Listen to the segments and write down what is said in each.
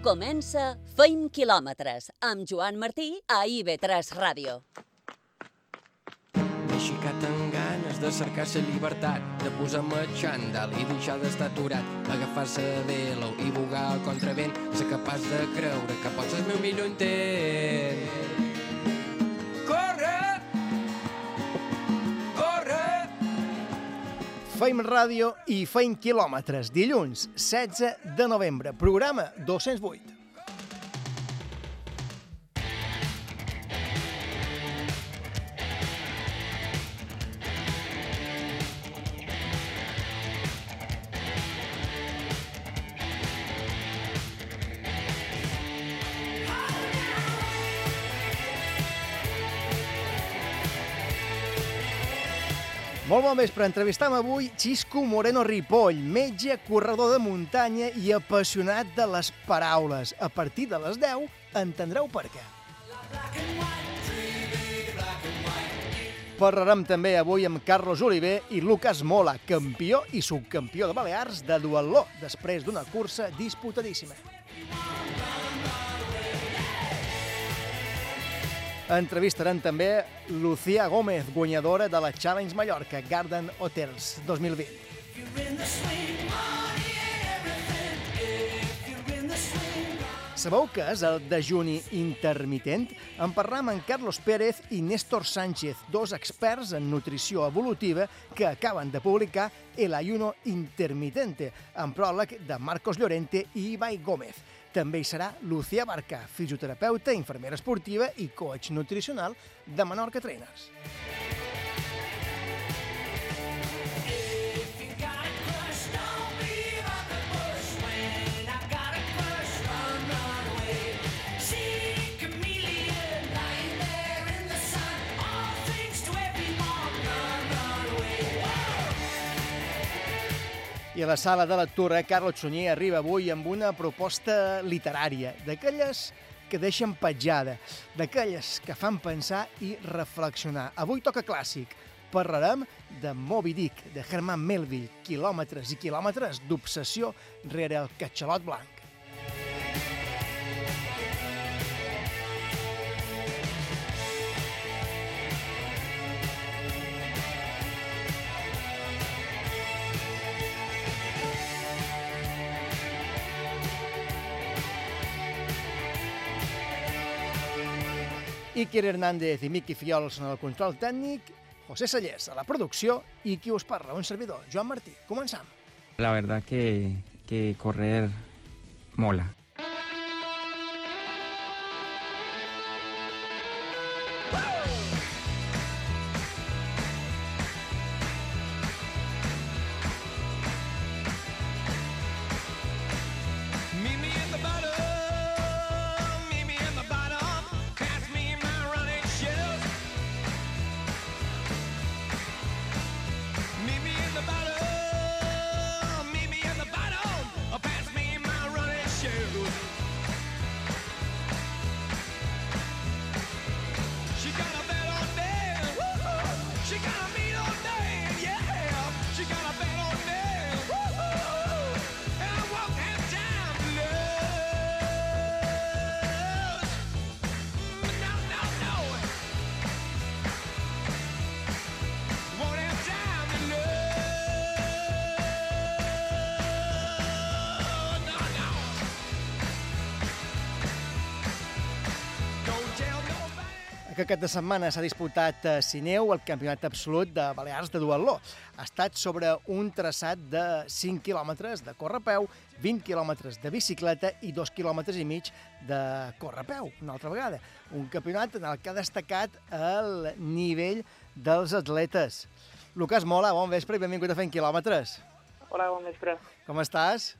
Comença Feim quilòmetres amb Joan Martí a IB3 Ràdio. M'he aixecat amb ganes de cercar la llibertat, de posar-me xandall i deixar d'estar aturat, agafar-se de velo i bugar al contravent, ser capaç de creure que pots el meu millor intent. Feim ràdio i feim quilòmetres. Dilluns, 16 de novembre. Programa 208. Molt bon vespre. Entrevistam avui Xisco Moreno Ripoll, metge, corredor de muntanya i apassionat de les paraules. A partir de les 10 entendreu per què. Parlarem també avui amb Carlos Oliver i Lucas Mola, campió i subcampió de Balears de duatló, després d'una cursa disputadíssima. Entrevistarem també Lucía Gómez, guanyadora de la Challenge Mallorca Garden Hotels 2020. Sabeu què és el dejuni intermitent? En parlam amb Carlos Pérez i Néstor Sánchez, dos experts en nutrició evolutiva que acaben de publicar El ayuno intermitente, en pròleg de Marcos Llorente i Ibai Gómez. També hi serà Lucía Barca, fisioterapeuta, infermera esportiva i coach nutricional de Menorca Trainers. I a la sala de lectura, Carlos Sunyer arriba avui amb una proposta literària, d'aquelles que deixen petjada, d'aquelles que fan pensar i reflexionar. Avui toca clàssic. Parlarem de Moby Dick, de Herman Melville, quilòmetres i quilòmetres d'obsessió rere el catxalot blanc. Iker Hernández i Miqui Fiols en el control tècnic, José Sallés a la producció i qui us parla, un servidor, Joan Martí. Començam. La verdad que, que correr mola. Cap de setmana s'ha disputat a Sineu el campionat absolut de Balears de duatló. Ha estat sobre un traçat de 5 quilòmetres de correpeu, 20 quilòmetres de bicicleta i 2 quilòmetres i mig de correpeu, una altra vegada. Un campionat en el que ha destacat el nivell dels atletes. Lucas Mola, bon vespre i benvingut a Fent Quilòmetres. Hola, bon vespre. Com estàs?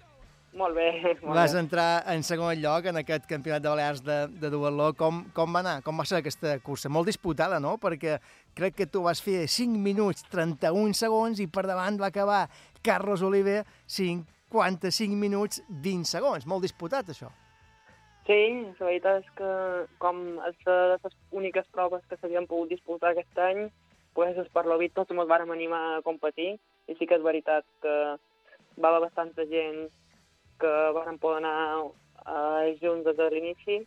Molt bé, molt Vas bé. entrar en segon lloc en aquest campionat de Balears de, de duatló. Com, com va anar? Com va ser aquesta cursa? Molt disputada, no? Perquè crec que tu vas fer 5 minuts 31 segons i per davant va acabar Carlos Oliver 55 minuts 20 segons. Molt disputat, això. Sí, la veritat és que com és de les úniques proves que s'havien pogut disputar aquest any, pues, per l'Ovit tots ens vàrem animar a competir i sí que és veritat que va haver bastanta gent que varen poder anar eh, junts des de l'inici,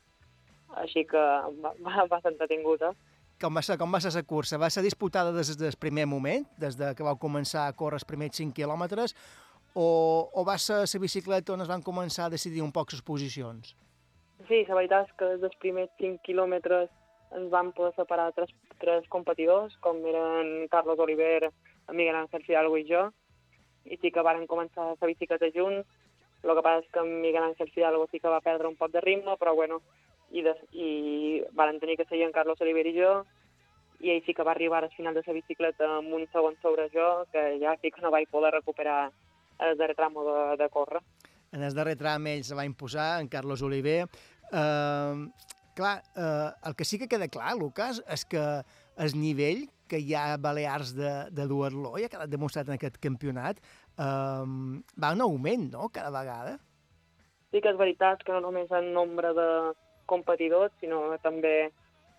així que va, va, va ser entretingut, eh? Com va ser, com va ser la cursa? Va ser disputada des del primer moment, des de que vau començar a córrer els primers 5 quilòmetres, o, o va ser la bicicleta on es van començar a decidir un poc les posicions? Sí, la veritat és que des dels primers 5 quilòmetres ens vam poder separar tres, tres competidors, com eren Carlos Oliver, Miguel Ángel Fidalgo i jo, i sí que varen començar la bicicleta junts. El que passa és que Miguel Ángel Fidalgo sí que va perdre un poc de ritme, però bueno, i, de, i varen tenir que seguir en Carlos Oliver i jo, i ell sí que va arribar al final de la bicicleta amb un segon sobre jo, que ja sí que no vaig poder recuperar el darrer tram de, de córrer. En el darrer tram ell se va imposar, en Carlos Oliver. Uh, clar, uh, el que sí que queda clar, Lucas, és que el nivell que hi ha a Balears de, de duatló, i ha quedat demostrat en aquest campionat, um, va en augment, no?, cada vegada. Sí que és veritat que no només en nombre de competidors, sinó també,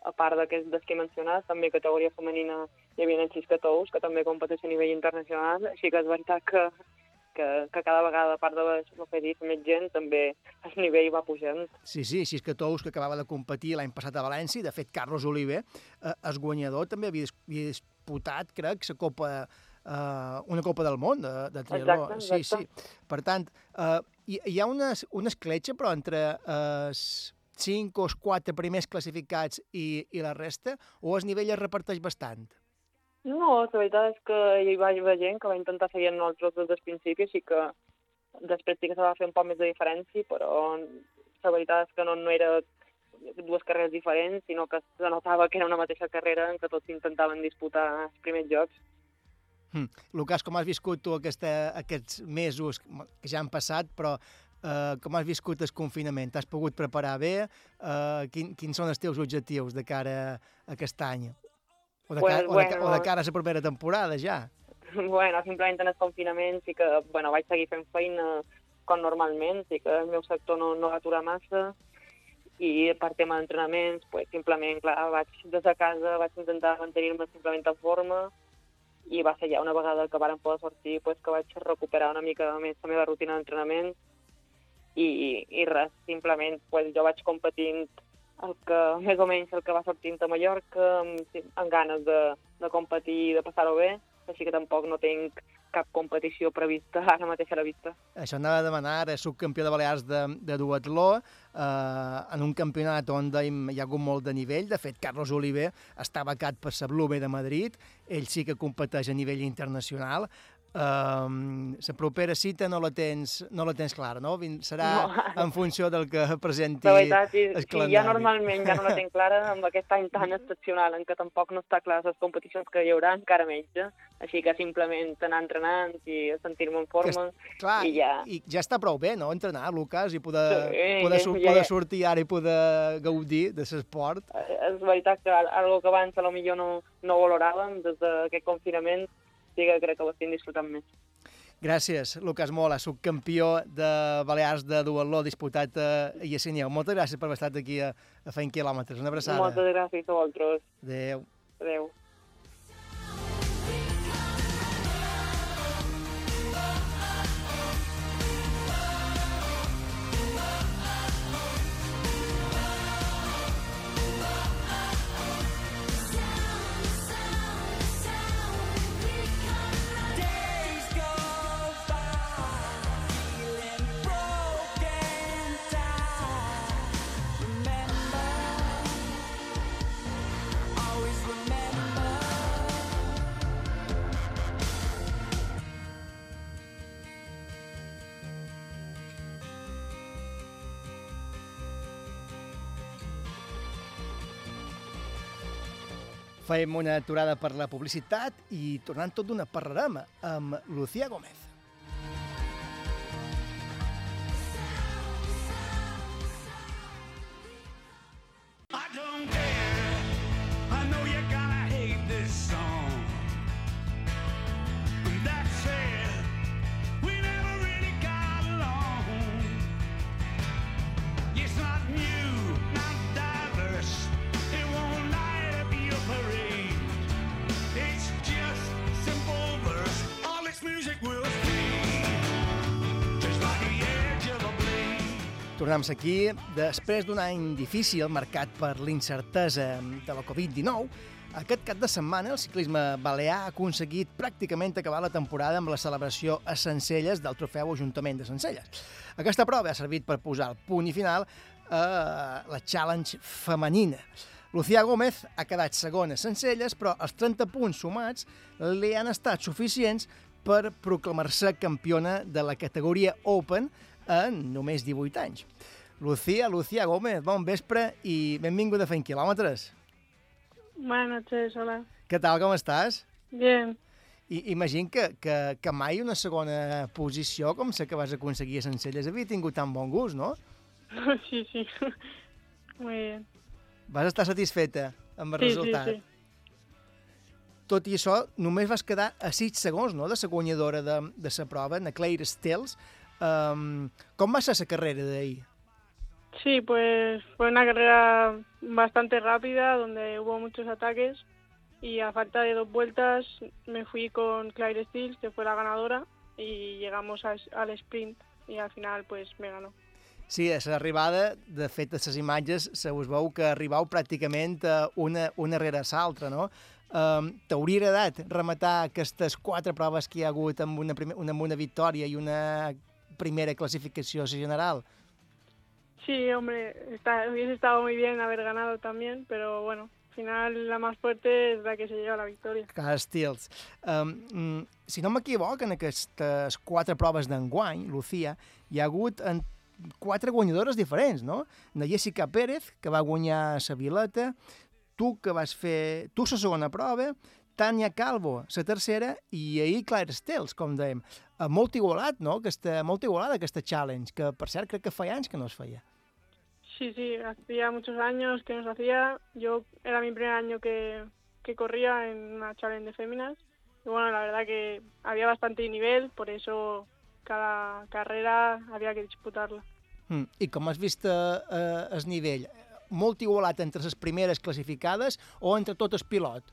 a part d'aquests que he mencionat, també categoria femenina hi havia els xiscatous, que també competeixen a nivell internacional, així que és veritat que, que, que cada vegada, a part de el que he dit, més gent, també el nivell va pujant. Sí, sí, xiscatous que acabava de competir l'any passat a València, i de fet Carlos Oliver, eh, el guanyador, també havia, havia disputat, crec, la Copa uh, una Copa del Món de, de triatló. Exacte, exacte. Sí, sí. Per tant, uh, hi, hi ha una, una escletxa, però entre els uh, cinc o els quatre primers classificats i, i la resta, o el nivell es reparteix bastant? No, la veritat és que hi va haver gent que va intentar seguir amb nosaltres des del principi, així que després sí que se va fer un poc més de diferència, però la veritat és que no, no era dues carreres diferents, sinó que se notava que era una mateixa carrera en què tots intentaven disputar els primers jocs. Hm. Lucas, com has viscut tu aquesta, aquests mesos que ja han passat, però eh, com has viscut el confinament? T'has pogut preparar bé? Eh, quin, quins són els teus objectius de cara a aquest any? O de, Pues, cara, o de, bueno. o de cara a la primera temporada, ja? bueno, simplement en el confinament sí que bueno, vaig seguir fent feina com normalment, sí que el meu sector no, no va aturar massa i per tema d'entrenaments, pues, simplement, clar, vaig des de casa, vaig intentar mantenir-me simplement en forma i va ser ja una vegada que varen poder sortir pues, que vaig recuperar una mica més la meva rutina d'entrenament. I, i res, simplement pues, jo vaig competint el que, més o menys el que va sortint a Mallorca, amb, amb ganes de, de competir i de passar-ho bé, així que tampoc no tinc cap competició prevista ara mateix a la vista. Això anava a demanar, ara subcampió de Balears de, de duatló, eh, en un campionat on hi ha hagut molt de nivell. De fet, Carlos Oliver està becat per la Blume de Madrid, ell sí que competeix a nivell internacional. Um, la propera cita no la tens, no la tens clara, no? Serà No. en funció del que presenti La veritat, sí, el sí, calendari. ja normalment ja no la tinc clara amb aquest any tan excepcional en què tampoc no està clar les competicions que hi haurà, encara menys. eh? Així que simplement anar entrenant i sentir-me en forma Clar, i ja... i ja està prou bé, no?, entrenar, Lucas, i poder, Sí, poder, ja- poder ja. sortir ara i poder gaudir de l'esport. Eh, És veritat que algo que abans a lo millor no, no valoràvem des d'aquest confinament sí que crec que ho estic disfrutant més. Gràcies, Lucas Mola, subcampió de Balears de duatló disputat a Iassineu. Moltes gràcies per haver estat aquí a, a fent quilòmetres. Una abraçada. Moltes gràcies a vosaltres. Adéu. Adéu. Fem una aturada per la publicitat i tornant tot d'una parlarem amb Lucía Gómez. Tornem aquí. Després d'un any difícil marcat per l'incertesa de la Covid-19, aquest cap de setmana el ciclisme balear ha aconseguit pràcticament acabar la temporada amb la celebració a Sencelles del trofeu Ajuntament de Sencelles. Aquesta prova ha servit per posar el punt i final a la challenge femenina. Lucía Gómez ha quedat segona a Sencelles, però els 30 punts sumats li han estat suficients per proclamar-se campiona de la categoria Open en només 18 anys. Lucía, Lucía Gómez, bon vespre i benvinguda a Fent Quilòmetres. Buenas noches, hola. Què tal, com estàs? Bien. I, imagino que, que, que mai una segona posició com la que vas aconseguir a Sencelles havia tingut tan bon gust, no? sí, sí. Muy bien. Vas estar satisfeta amb el Sí, sí, resultat. sí. Tot i això, només vas quedar a 6 segons no, de la guanyadora de, de la prova, na Claire Stills. Um, com va ser la carrera d'ahir? Sí, pues fue una carrera bastante rápida donde hubo muchos ataques y a falta de dos vueltas me fui con Claire Stills, que fue la ganadora, y llegamos a- al sprint y al final pues me ganó. Sí, a l'arribada, de fet, a les imatges se us veu que arribau pràcticament eh, una, una rere l'altra, no? Um, T'hauria agradat rematar aquestes quatre proves que hi ha hagut amb una, primer, una, amb una victòria i una primera classificació general? Sí, hombre, está, hubiese estado muy bien haber ganado también, pero bueno, al final la más fuerte es la que se lleva la victoria. Car Stils. Um, mm, si no m'equivoc, en aquestes quatre proves d'enguany, Lucía, hi ha hagut en quatre guanyadores diferents, no? Na Jessica Pérez, que va guanyar la Vileta, tu que vas fer... Tu la segona prova, Tania Calvo, la tercera, i ahir Claire Stels, com dèiem. Eh, Molt igualat, no? Aquesta, molt igualada aquesta challenge, que per cert crec que feia anys que no es feia. Sí, sí, hacía muchos años que no se hacía. Yo era mi primer año que, que corría en una challenge de féminas. Y bueno, la verdad que había bastante nivel, por eso cada carrera había que disputarla. Mm. I com has vist eh, eh, el nivell? Molt igualat entre les primeres classificades o entre tot el pilot?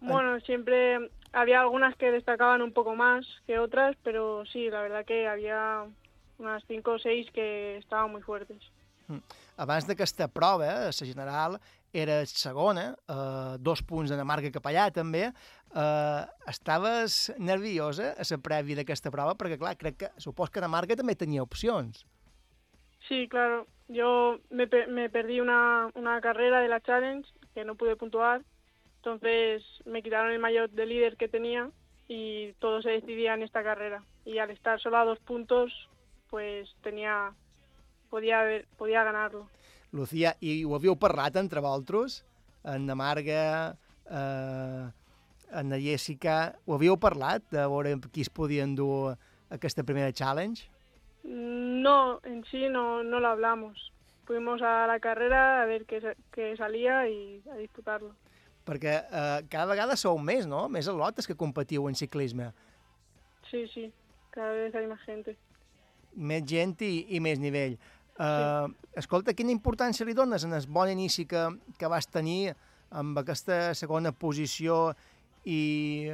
Bueno, siempre había algunas que destacaban un poco más que otras, pero sí, la verdad que había unas cinco o seis que estaban muy fuertes. abans d'aquesta prova, eh, la general, era segona, eh, dos punts de Dinamarca cap allà també. Eh, estaves nerviosa a la prèvia d'aquesta prova? Perquè, clar, crec que, supos que Dinamarca també tenia opcions. Sí, claro. Yo me, me perdí una, una carrera de la Challenge que no pude puntuar. Entonces me quitaron el maillot de líder que tenía y todo se decidía en esta carrera. Y al estar solo a dos puntos, pues tenía podía haber, podía ganarlo. Lucía, i ho havíeu parlat entre vosaltres? En na Marga, eh, en na Jessica, ho havíeu parlat de veure qui es podia endur aquesta primera challenge? No, en sí no, no lo hablamos. Fuimos a la carrera a ver qué, qué salía y a disputarlo. Perquè eh, cada vegada sou més, no? Més al·lotes que competiu en ciclisme. Sí, sí, cada vez hay más gente. més gent i, i més nivell. Uh, escolta, quina importància li dones en el bon inici que, que vas tenir amb aquesta segona posició i,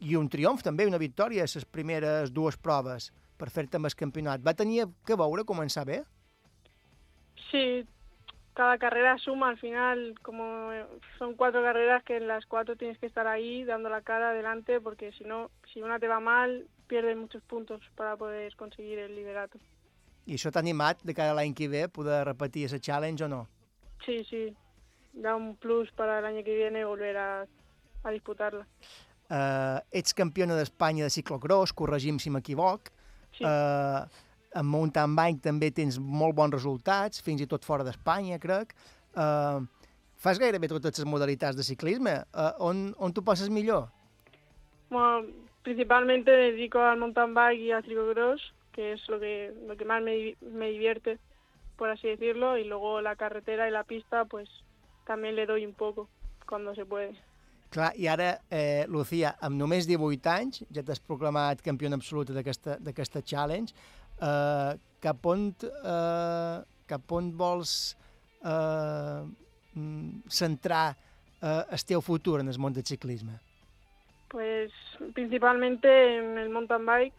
i un triomf també, una victòria a les primeres dues proves per fer-te amb el campionat. Va tenir que veure començar bé? Sí, cada carrera suma al final, como eh, son cuatro carreras que en las cuatro tienes que estar ahí dando la cara adelante porque si no, si una te va mal, pierdes muchos puntos para poder conseguir el liderato. I això t'ha animat de cara a l'any que ve poder repetir la challenge o no? Sí, sí, da un plus para el año que viene volver a, a disputarla. Uh, ets campiona d'Espanya de ciclocross, corregim si m'equivoc. Sí. Uh, en mountain bike també tens molt bons resultats, fins i tot fora d'Espanya, crec. Uh, fas gairebé totes les modalitats de ciclisme. Uh, on, on tu passes millor? Bueno, principalmente me dedico al mountain bike y al ciclocross, que es lo que, lo que más me, me divierte, por así decirlo, y luego la carretera y la pista, pues también le doy un poco cuando se puede. Clar, i ara, eh, Lucía, amb només 18 anys, ja t'has proclamat campiona absoluta d'aquesta challenge, eh, cap, on, eh, cap on vols eh, mm, centrar eh, el teu futur en el món del ciclisme? Pues principalmente en el mountain bike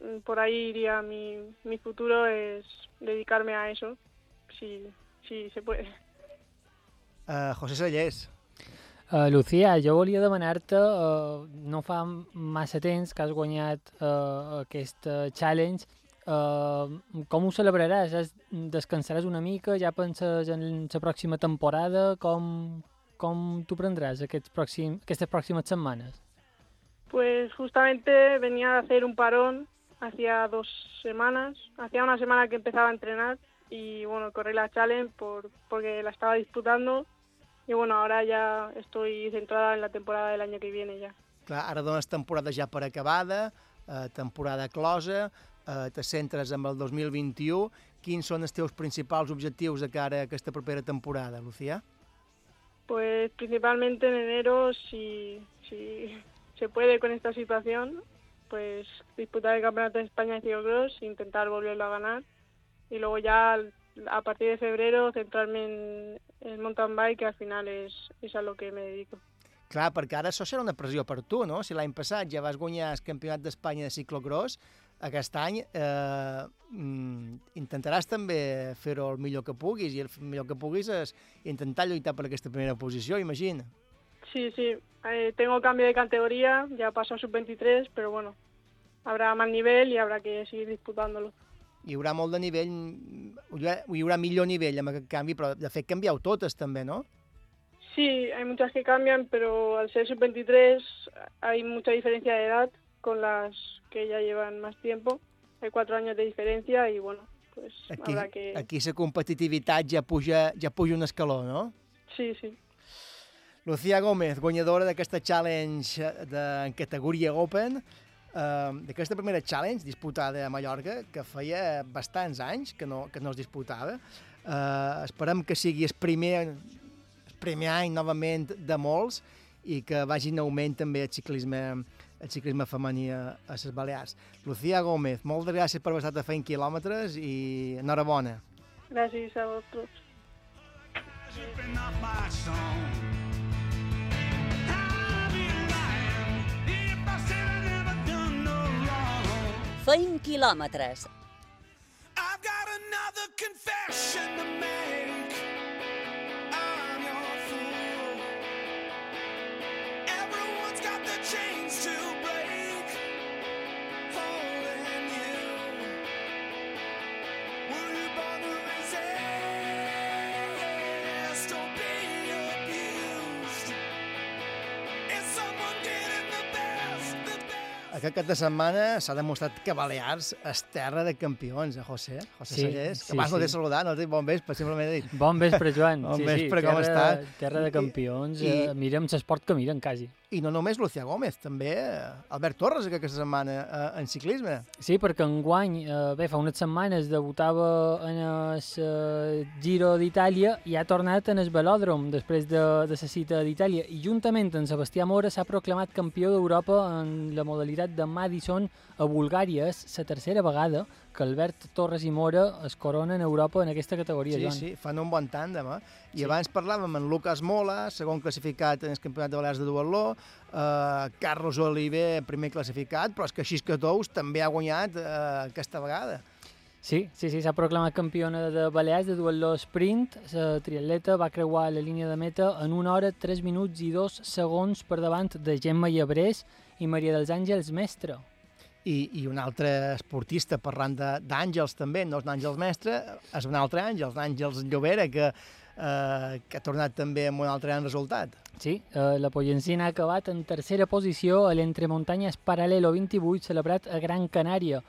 mm, por ahí iría mi, mi futuro, es dedicarme a eso, si, si se puede. Uh, José Sallés, Uh, Lucía, jo volia demanar-te, uh, no fa massa temps que has guanyat uh, aquest uh, challenge, uh, com ho celebraràs? Es, descansaràs una mica? Ja penses en la pròxima temporada? Com, com t'ho prendràs aquests pròxim, aquestes pròximes setmanes? Pues justamente venía de hacer un parón hacía dos semanas, hacía una semana que empezaba a entrenar y bueno, corrí la challenge por, porque la estaba disputando y bueno, ahora ya estoy centrada en la temporada del año que viene ya. clar, ara dones temporada ja per acabada, uh, temporada closa, uh, te centres amb el 2021. Quins són els teus principals objectius de cara a aquesta propera temporada, Lucía? Pues principalmente en enero, si, si se puede con esta situación, pues disputar el Campeonato de España de Ciclocross, intentar volverlo a ganar y luego ya a partir de febrero centrarme en el mountain bike, que al final es, es a lo que me dedico. Clar, perquè ara això serà una pressió per tu, no? Si l'any passat ja vas guanyar el Campionat d'Espanya de ciclocross, aquest any eh, mm, intentaràs també fer-ho el millor que puguis i el millor que puguis és intentar lluitar per aquesta primera posició, imagina. Sí, sí, eh, tengo cambio de categoría, ya paso a sub-23, pero bueno, habrá más nivel y habrá que seguir disputándolo. Hi haurà molt de nivell, hi haurà, hi haurà millor nivell amb aquest canvi, però de fet canvieu totes també, no? Sí, hay muchas que cambian, pero al ser sub-23 hay mucha diferencia de edad con las que ya llevan más tiempo. Hay cuatro años de diferencia y bueno, pues Aquí, habrá que... aquí la competitivitat ja puja, ja puja un escaló, no? Sí, sí. Lucía Gómez, guanyadora d'aquesta challenge de, en categoria Open, eh, d'aquesta primera challenge disputada a Mallorca, que feia bastants anys que no, que no es disputava. Eh, esperem que sigui el primer, el primer any novament de molts i que vagi en augment també el ciclisme, el ciclisme femení a, a les Balears. Lucía Gómez, moltes gràcies per haver estat a fent quilòmetres i enhorabona. Gracias a wrong. Feim quilòmetres. I've got another confession to make. I'm your fool. Everyone's got the chains Aquest cap de setmana s'ha demostrat que Balears és terra de campions, eh, José? José Sí, Sallés, que sí, abans no sí. t'he saludat, no t'he dit bon vespre, simplement he dit Bon vespre, Joan. Bon sí, vespre, sí, com terra, està? Terra de campions. i- I, mirem l'esport que miren, quasi. I no només Lucía Gómez, també eh, Albert Torres aquesta setmana eh, en ciclisme. Sí, perquè enguany, eh, bé, fa unes setmanes debutava en el eh, Giro d'Itàlia i ha tornat en el velòdrom després de, de la cita d'Itàlia i juntament amb Sebastià Mora s'ha proclamat campió d'Europa en la modalitat de Madison a Bulgària. És la tercera vegada que Albert Torres i Mora es coronen a Europa en aquesta categoria, Sí, Joan. sí, fan un bon tàndem, eh? I Sí. abans parlàvem amb Lucas Mola, segon classificat en el Campionat de Balears de Duatló, eh, Carlos Oliver, primer classificat, però és que Xisca Tous també ha guanyat eh, aquesta vegada. Sí, sí, sí, s'ha proclamat campiona de Balears de duatló sprint. La triatleta va creuar la línia de meta en una hora, 3 minuts i 2 segons per davant de Gemma Llebrés i Maria dels Àngels Mestre. I, i un altre esportista, parlant d'Àngels també, no és l'Àngels Mestre, és un altre Àngels, l'Àngels Llobera, que, eh, que ha tornat també amb un altre gran resultat. Sí, eh, la Pollensina ha acabat en tercera posició a l'Entremuntanyes Paralelo 28 celebrat a Gran Canària.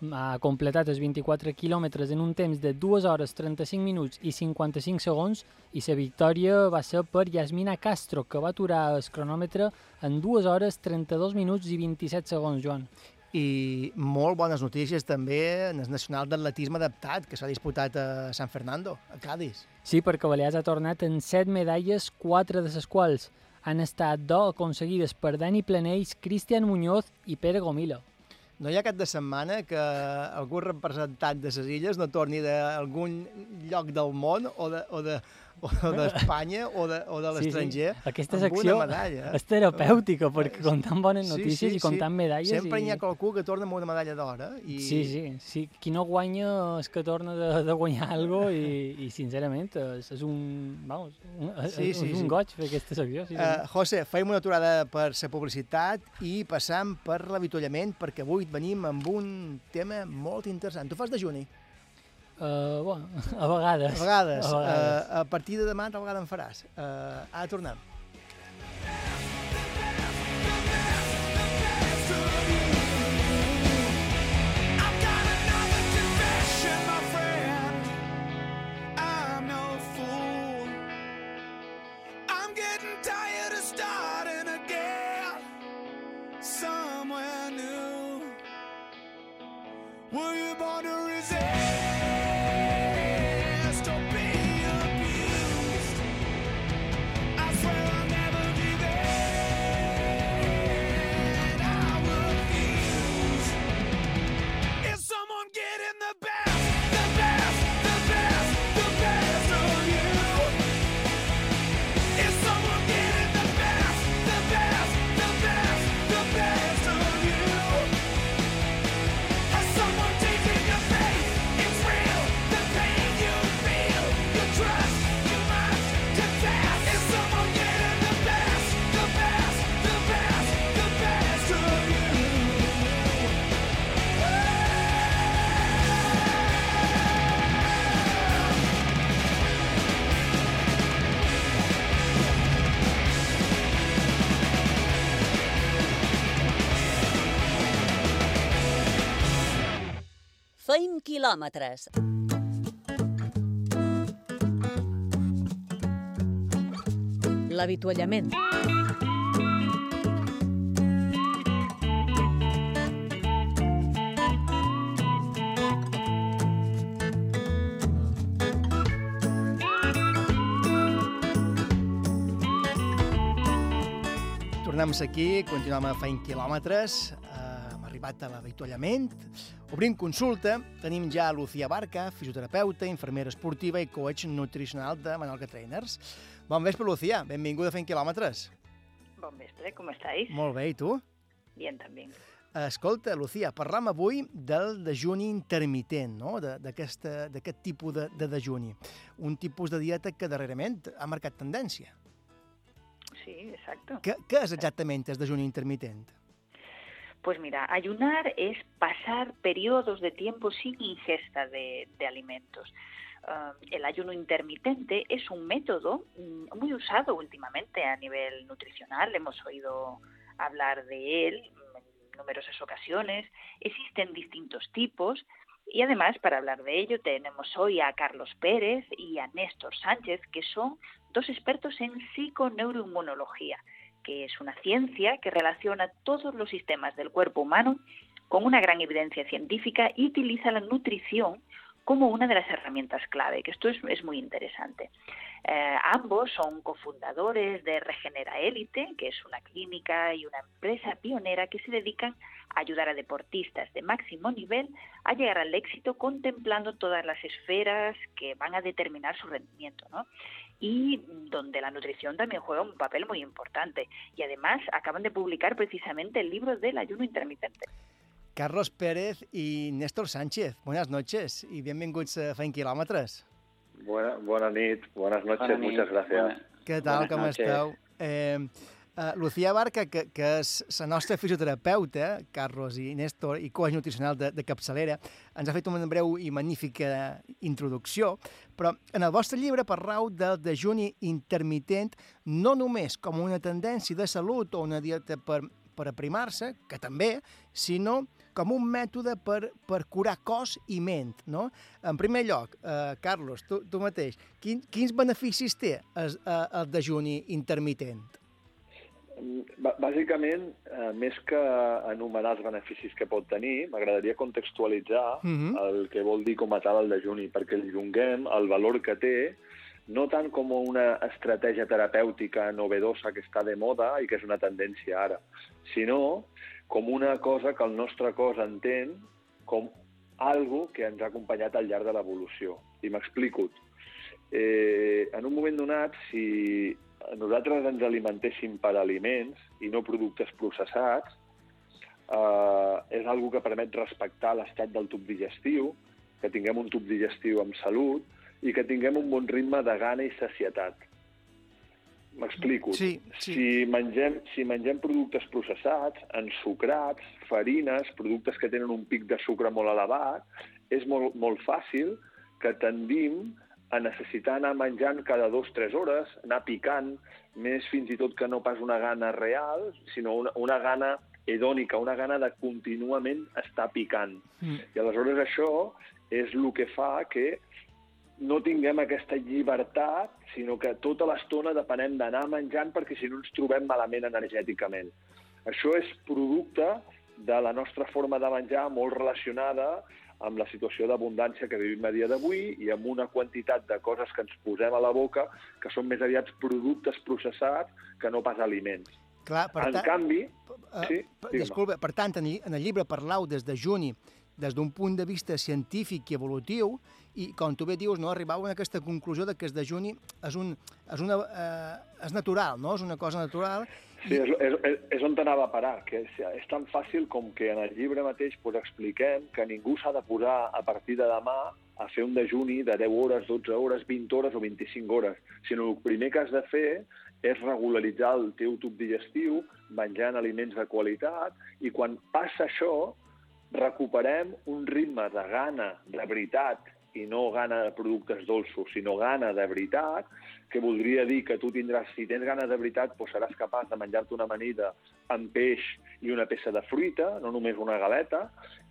Ha completat els 24 quilòmetres en un temps de 2 hores 35 minuts i 55 segons i la victòria va ser per Yasmina Castro, que va aturar el cronòmetre en 2 hores 32 minuts i 27 segons, Joan. I molt bones notícies també en el Nacional d'Atletisme Adaptat, que s'ha disputat a San Fernando, a Cádiz. Sí, perquè Balears ha tornat en 7 medalles, 4 de les quals han estat do aconseguides per Dani Planells, Cristian Muñoz i Pere Gomila. No hi ha cap de setmana que algun representant de les illes no torni d'algun lloc del món o de, o de, o d'Espanya o de, o de Sí, sí. l'estranger Aquesta secció medalla. és terapèutica, perquè comptant bones Sí, notícies sí, i comptant sí. medalles... Sempre i... hi ha qualcú que torna amb una medalla d'or, eh? I... Sí, sí, sí. Qui no guanya és que torna de, de guanyar cosa i, i sincerament és, és un, vamos, un, és, Sí, és sí, un sí. goig fer aquesta secció. Sí, Uh, José, fem una aturada per la publicitat i passam per l'avituallament perquè avui venim amb un tema molt interessant. Tu fas de juni? Uh, bueno, a vegades. A vegades. A vegades. Uh, a partir de demà tal vegada en faràs. Uh, ara tornem. I've got another confession, my friend. I'm no fool. I'm getting tired of starting again somewhere new. Were you born to resist Feim quilòmetres. L'avituallament. Tornem aquí, continuem a fent quilòmetres, arribat a l'avituallament, obrim consulta, tenim ja Lucía Barca, fisioterapeuta, infermera esportiva i coach nutricional de Menorca Trainers. Bon vespre, Lucía, benvinguda a fent quilòmetres. Bon vespre, ¿cómo estáis? Molt bé, i tu? Bien también. Escolta, Lucía, parlam avui del dejuni intermitent, no? D'aquest tipus de, de dejuni. Un tipus de dieta que darrerament ha marcat tendència. Sí, exacto. Què, què és exactament el dejuni intermitent? Pues mira, ayunar es pasar periodos de tiempo sin ingesta de, alimentos. Ah, el ayuno intermitente es un método mm, muy usado últimamente a nivel nutricional. Hemos oído hablar de él en numerosas ocasiones. Existen distintos tipos. Y además, para hablar de ello, tenemos hoy a Carlos Pérez y a Néstor Sánchez, que son dos expertos en psiconeuroinmunología, que es una ciencia que relaciona todos los sistemas del cuerpo humano con una gran evidencia científica y utiliza la nutrición como una de las herramientas clave, que esto es, es muy interesante. Eh, ambos son cofundadores de Regenera Élite, que es una clínica y una empresa pionera que se dedican a ayudar a deportistas de máximo nivel a llegar al éxito contemplando todas las esferas que van a determinar su rendimiento, ¿no? Y donde la nutrición también juega un papel muy importante. Y además acaban de publicar precisamente el libro del ayuno intermitente. Carlos Pérez i Néstor Sánchez, buenas noches y bienvenidos a Fent Kilòmetres. Buena, buena nit, buenas noches, Bona nit, muchas gracias. Què tal, Buenas com noches. esteu? Eh, uh, Lucía Barca, que, que és la nostra fisioterapeuta, Carlos i Néstor, i coach nutricional de, de capçalera, ens ha fet una breu i magnífica introducció, però en el vostre llibre parlau del dejuni intermitent no només com una tendència de salut o una dieta per, per aprimar-se, que també, sinó com un mètode per, per curar cos i ment, no? En primer lloc, eh, Carlos, tu, tu mateix, quin, quins beneficis té el, eh, el dejuni intermitent? Bà- Bàsicament, eh, més que enumerar els beneficis que pot tenir, m'agradaria contextualitzar Mhm. el que vol dir com a tal el dejuni, perquè li donem el valor que té, no tant com una estratègia terapèutica novedosa que està de moda i que és una tendència ara, sinó com una cosa que el nostre cos entén com algo que ens ha acompanyat al llarg de l'evolució. I m'explico. eh, en un moment donat, si nosaltres ens alimentéssim per aliments i no productes processats, eh, és algo que permet respectar l'estat del tub digestiu, que tinguem un tub digestiu amb salut i que tinguem un bon ritme de gana i sacietat. M'explico. Sí, sí. Si, mengem, si mengem productes processats, ensucrats, farines, productes que tenen un pic de sucre molt elevat, és molt, molt fàcil que tendim a necessitar anar menjant cada dues o tres hores, anar picant, més fins i tot que no pas una gana real, sinó una, una gana hedònica, una gana de contínuament estar picant. Mm. I aleshores això és el que fa que no tinguem aquesta llibertat, sinó que tota l'estona depenem d'anar menjant perquè si no ens trobem malament energèticament. Això és producte de la nostra forma de menjar molt relacionada amb la situació d'abundància que vivim a dia d'avui i amb una quantitat de coses que ens posem a la boca que són més aviat productes processats que no pas aliments. Clar, per en tant, canvi, eh, sí, disculpa, per tant, en, el- en el llibre parlau des de juni des d'un punt de vista científic i evolutiu i, com tu bé dius, no, arribau a aquesta conclusió de que el dejuni és, un, és, una, eh, és natural, no? és una cosa natural. Sí, és, és, és, on t'anava a parar, que és, és tan fàcil com que en el llibre mateix pues, expliquem que ningú s'ha de posar a partir de demà a fer un dejuni de 10 hores, 12 hores, 20 hores o 25 hores, sinó el primer que has de fer és regularitzar el teu tub digestiu menjant aliments de qualitat i quan passa això recuperem un ritme de gana de veritat i no gana de productes dolços, sinó gana de veritat, que voldria dir que tu tindràs, si tens gana de veritat, doncs seràs capaç de menjar-te una amanida amb peix i una peça de fruita, no només una galeta,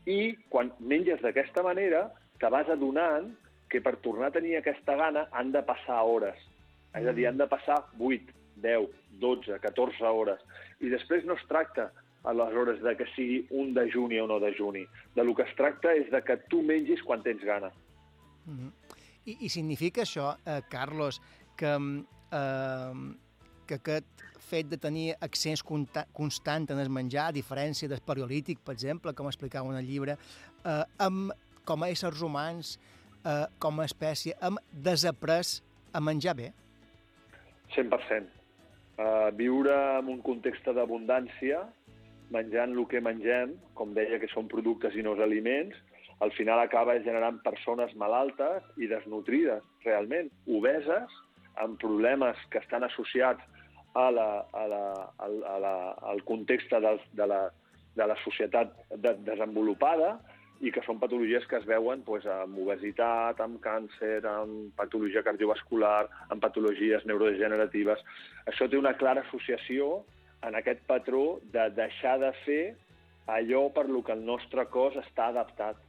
i quan menges d'aquesta manera te vas adonant que per tornar a tenir aquesta gana han de passar hores. És a dir, han de passar 8, 10, 12, 14 hores. I després no es tracta aleshores de que sigui un dejuni o no dejuni. De lo que es tracta és de que tu mengis quan tens gana. Mhm. I, I significa això, eh, Carlos, que, mm, eh, que aquest fet de tenir accés conta- constant en el menjar, a diferència del paleolític, per exemple, com explicava en el llibre, eh, amb, com a éssers humans, eh, com a espècie, hem desaprès a menjar bé? 100%. Uh, viure en un context d'abundància, menjant el que mengem, com deia que són productes i no els aliments, al final acaba generant persones malaltes i desnutrides, realment, obeses, amb problemes que estan associats a la, a la, al, a la, al context de, de, la, de la societat de, desenvolupada i que són patologies que es veuen doncs, amb obesitat, amb càncer, amb patologia cardiovascular, amb patologies neurodegeneratives. Això té una clara associació en aquest patró de deixar de fer allò per lo que el nostre cos està adaptat.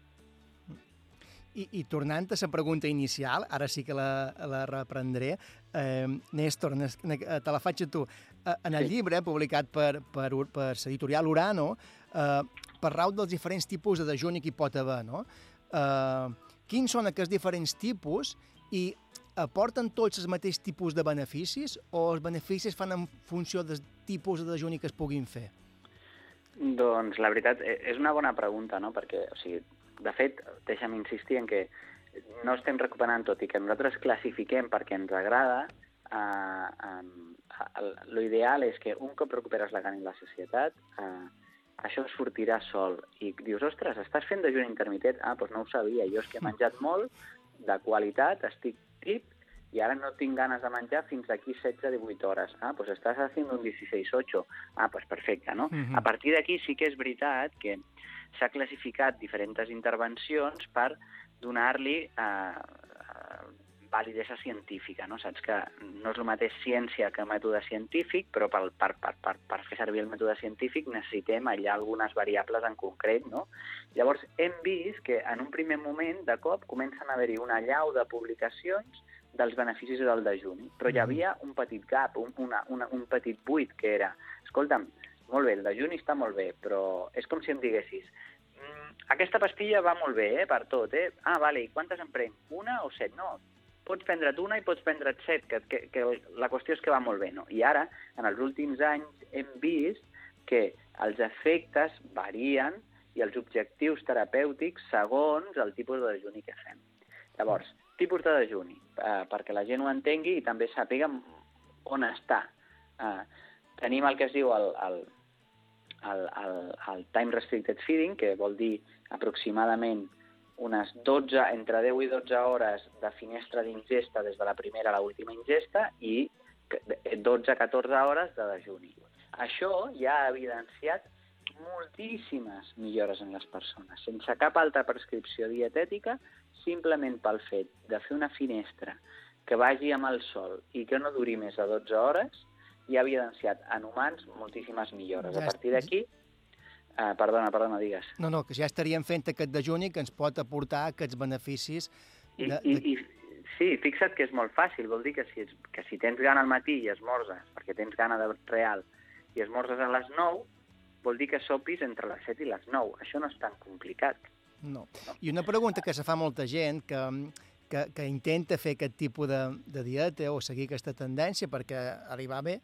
I, I tornant a la pregunta inicial, ara sí que la, la reprendré, eh, Néstor, te la faig a tu. Eh, en el Sí. llibre, publicat per, per, per l'editorial Urano, eh, parlau dels diferents tipus de dejuni que hi pot haver, no? Eh, quins són aquests diferents tipus i aporten tots els mateixos tipus de beneficis o els beneficis fan en funció dels tipus de dejuni que es puguin fer? Doncs la veritat eh, és una bona pregunta, no? Perquè, o sigui, de fet, deixa'm insistir en que no estem recuperant tot i que nosaltres classifiquem perquè ens agrada, eh, eh, l'ideal és que un cop recuperes la gana i la societat, eh, això sortirà sol. I dius, ostres, estàs fent dejuni intermitent? Ah, doncs no ho sabia. Jo és que he menjat molt, de qualitat, estic tip, i ara no tinc ganes de menjar fins d'aquí 16-18 hores. Ah, doncs estàs fent un 16-8. Ah, doncs perfecte, no? Mhm. A partir d'aquí sí que és veritat que s'ha classificat diferents intervencions per donar-li eh, eh, validesa científica, no? Saps que no és el mateix ciència que mètode científic, però per, per, per, per, per fer servir el mètode científic necessitem allà algunes variables en concret, no? Llavors, hem vist que en un primer moment, de cop, comencen a haver-hi una llau de publicacions dels beneficis del dejuni, però hi havia un petit gap, un, una, una, un petit buit, que era, escolta'm, molt bé, el dejuni està molt bé, però és com si em diguessis, "Mm, aquesta pastilla va molt bé, eh, per tot, eh? Ah, vale, i quantes en prenc? Una o set? No, pots prendre't una i pots prendre't set, que, que, que la qüestió és que va molt bé, no? I ara, en els últims anys, hem vist que els efectes varien i els objectius terapèutics segons el tipus de dejuni que fem. Llavors, tipus de dejuni, eh, perquè la gent ho entengui i també sàpiga on està. Eh, tenim el que es diu el, el, el, el, el time restricted feeding, que vol dir aproximadament unes 12, entre 10 i 12 hores de finestra d'ingesta des de la primera a l'última ingesta i 12-14 hores de dejuni. Això ja ha evidenciat moltíssimes millores en les persones, sense cap altra prescripció dietètica, simplement pel fet de fer una finestra que vagi amb el sol i que no duri més de 12 hores, ja ha evidenciat en humans moltíssimes millores. Ja A partir d'aquí, eh, perdona, perdona, digues. No, no, que ja estaríem fent aquest dejuni que ens pot aportar aquests beneficis. I, de, i, de... i sí, fixa't que és molt fàcil, vol dir que si, que si tens gana al matí i esmorzes, perquè tens gana de real, i esmorzes a les 9, vol dir que sopis entre les 7 i les 9. Això no és tan complicat. No. I una pregunta que se fa molta gent que, que, que intenta fer aquest tipus de, de dieta o seguir aquesta tendència perquè arribar bé,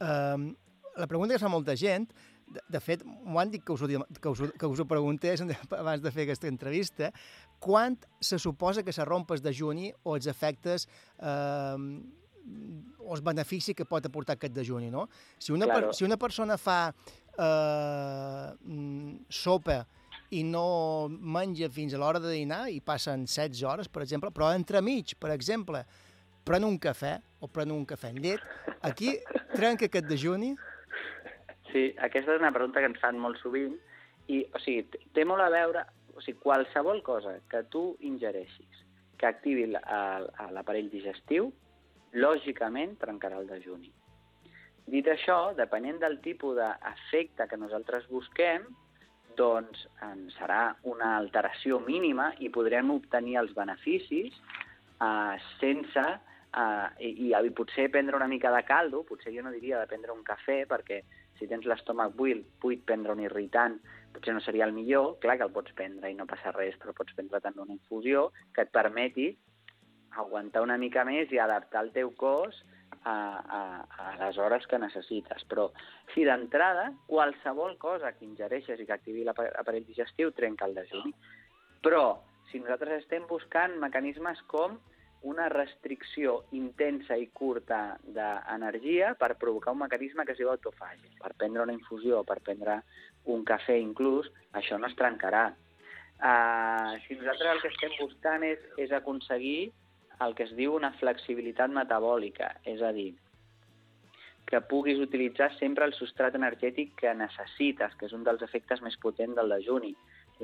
eh, la pregunta que fa molta gent, de, de fet, m'ho han dit que us, ho, que, us, ho- que us ho preguntés abans de fer aquesta entrevista, quan se suposa que se romp el dejuni o els efectes eh, o els beneficis que pot aportar aquest dejuni, no? Si una, Claro. per, si una persona fa eh, mm, sopa i no menja fins a l'hora de dinar i passen 16 hores, per exemple, però entremig, per exemple, pren un cafè o pren un cafè amb llet, aquí trenca aquest dejuni? Sí, aquesta és una pregunta que ens fan molt sovint i, o sigui, té molt a veure, o sigui, qualsevol cosa que tu ingereixis que activi l'aparell digestiu, lògicament trencarà el dejuni. Dit això, depenent del tipus d'efecte que nosaltres busquem, doncs en serà una alteració mínima i podrem obtenir els beneficis eh, sense... Eh, i, i, potser prendre una mica de caldo, potser jo no diria de prendre un cafè, perquè si tens l'estómac buit, buit prendre un irritant potser no seria el millor, clar que el pots prendre i no passa res, però pots prendre també una infusió que et permeti aguantar una mica més i adaptar el teu cos a, a, a les hores que necessites. Però si d'entrada qualsevol cosa que ingereixes i que activi l'apa- l'aparell digestiu trenca el dejuni. Però si nosaltres estem buscant mecanismes com una restricció intensa i curta d'energia per provocar un mecanisme que es diu autofàgia. Per prendre una infusió, per prendre un cafè inclús, això no es trencarà. Uh, si nosaltres el que estem buscant és, és aconseguir el que es diu una flexibilitat metabòlica, és a dir, que puguis utilitzar sempre el substrat energètic que necessites, que és un dels efectes més potents del dejuni.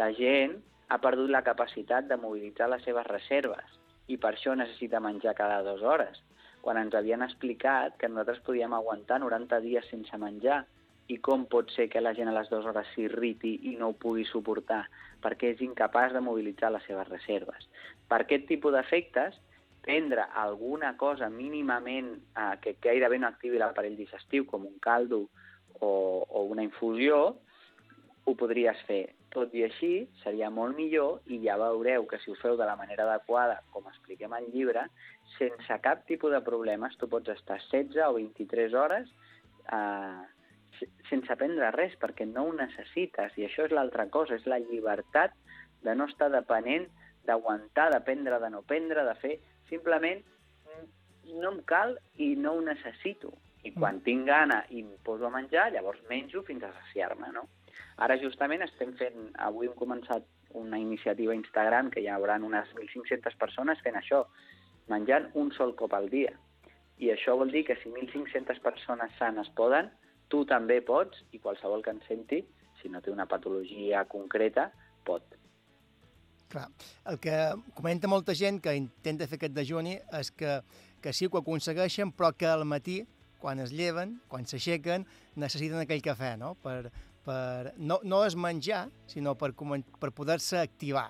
La gent ha perdut la capacitat de mobilitzar les seves reserves i per això necessita menjar cada dues hores, quan ens havien explicat que nosaltres podíem aguantar 90 dies sense menjar i com pot ser que la gent a les dues hores s'irriti i no ho pugui suportar perquè és incapaç de mobilitzar les seves reserves. Per aquest tipus d'efectes, prendre alguna cosa mínimament eh, que gairebé no activi l'aparell digestiu, com un caldo o, o una infusió, ho podries fer. Tot i així, seria molt millor i ja veureu que si ho feu de la manera adequada, com expliquem al llibre, sense cap tipus de problemes, tu pots estar 16 o 23 hores eh, se- sense prendre res, perquè no ho necessites. I això és l'altra cosa, és la llibertat de no estar depenent d'aguantar, de prendre, de no prendre, de fer... Simplement mm, no em cal i no ho necessito. I quan tinc gana i em poso a menjar, llavors menjo fins a saciar-me, no? Ara justament estem fent, avui hem començat una iniciativa a Instagram que hi haurà unes 1.500 persones fent això, menjant un sol cop al dia. I això vol dir que si 1.500 persones sanes poden, tu també pots, i qualsevol que en senti, si no té una patologia concreta, pot. Clar, el que comenta molta gent que intenta fer aquest dejuni és que, que sí que ho aconsegueixen, però que al matí, quan es lleven, quan s'aixequen, necessiten aquell cafè, no? Per, per, no, no és menjar, sinó per, per poder-se activar.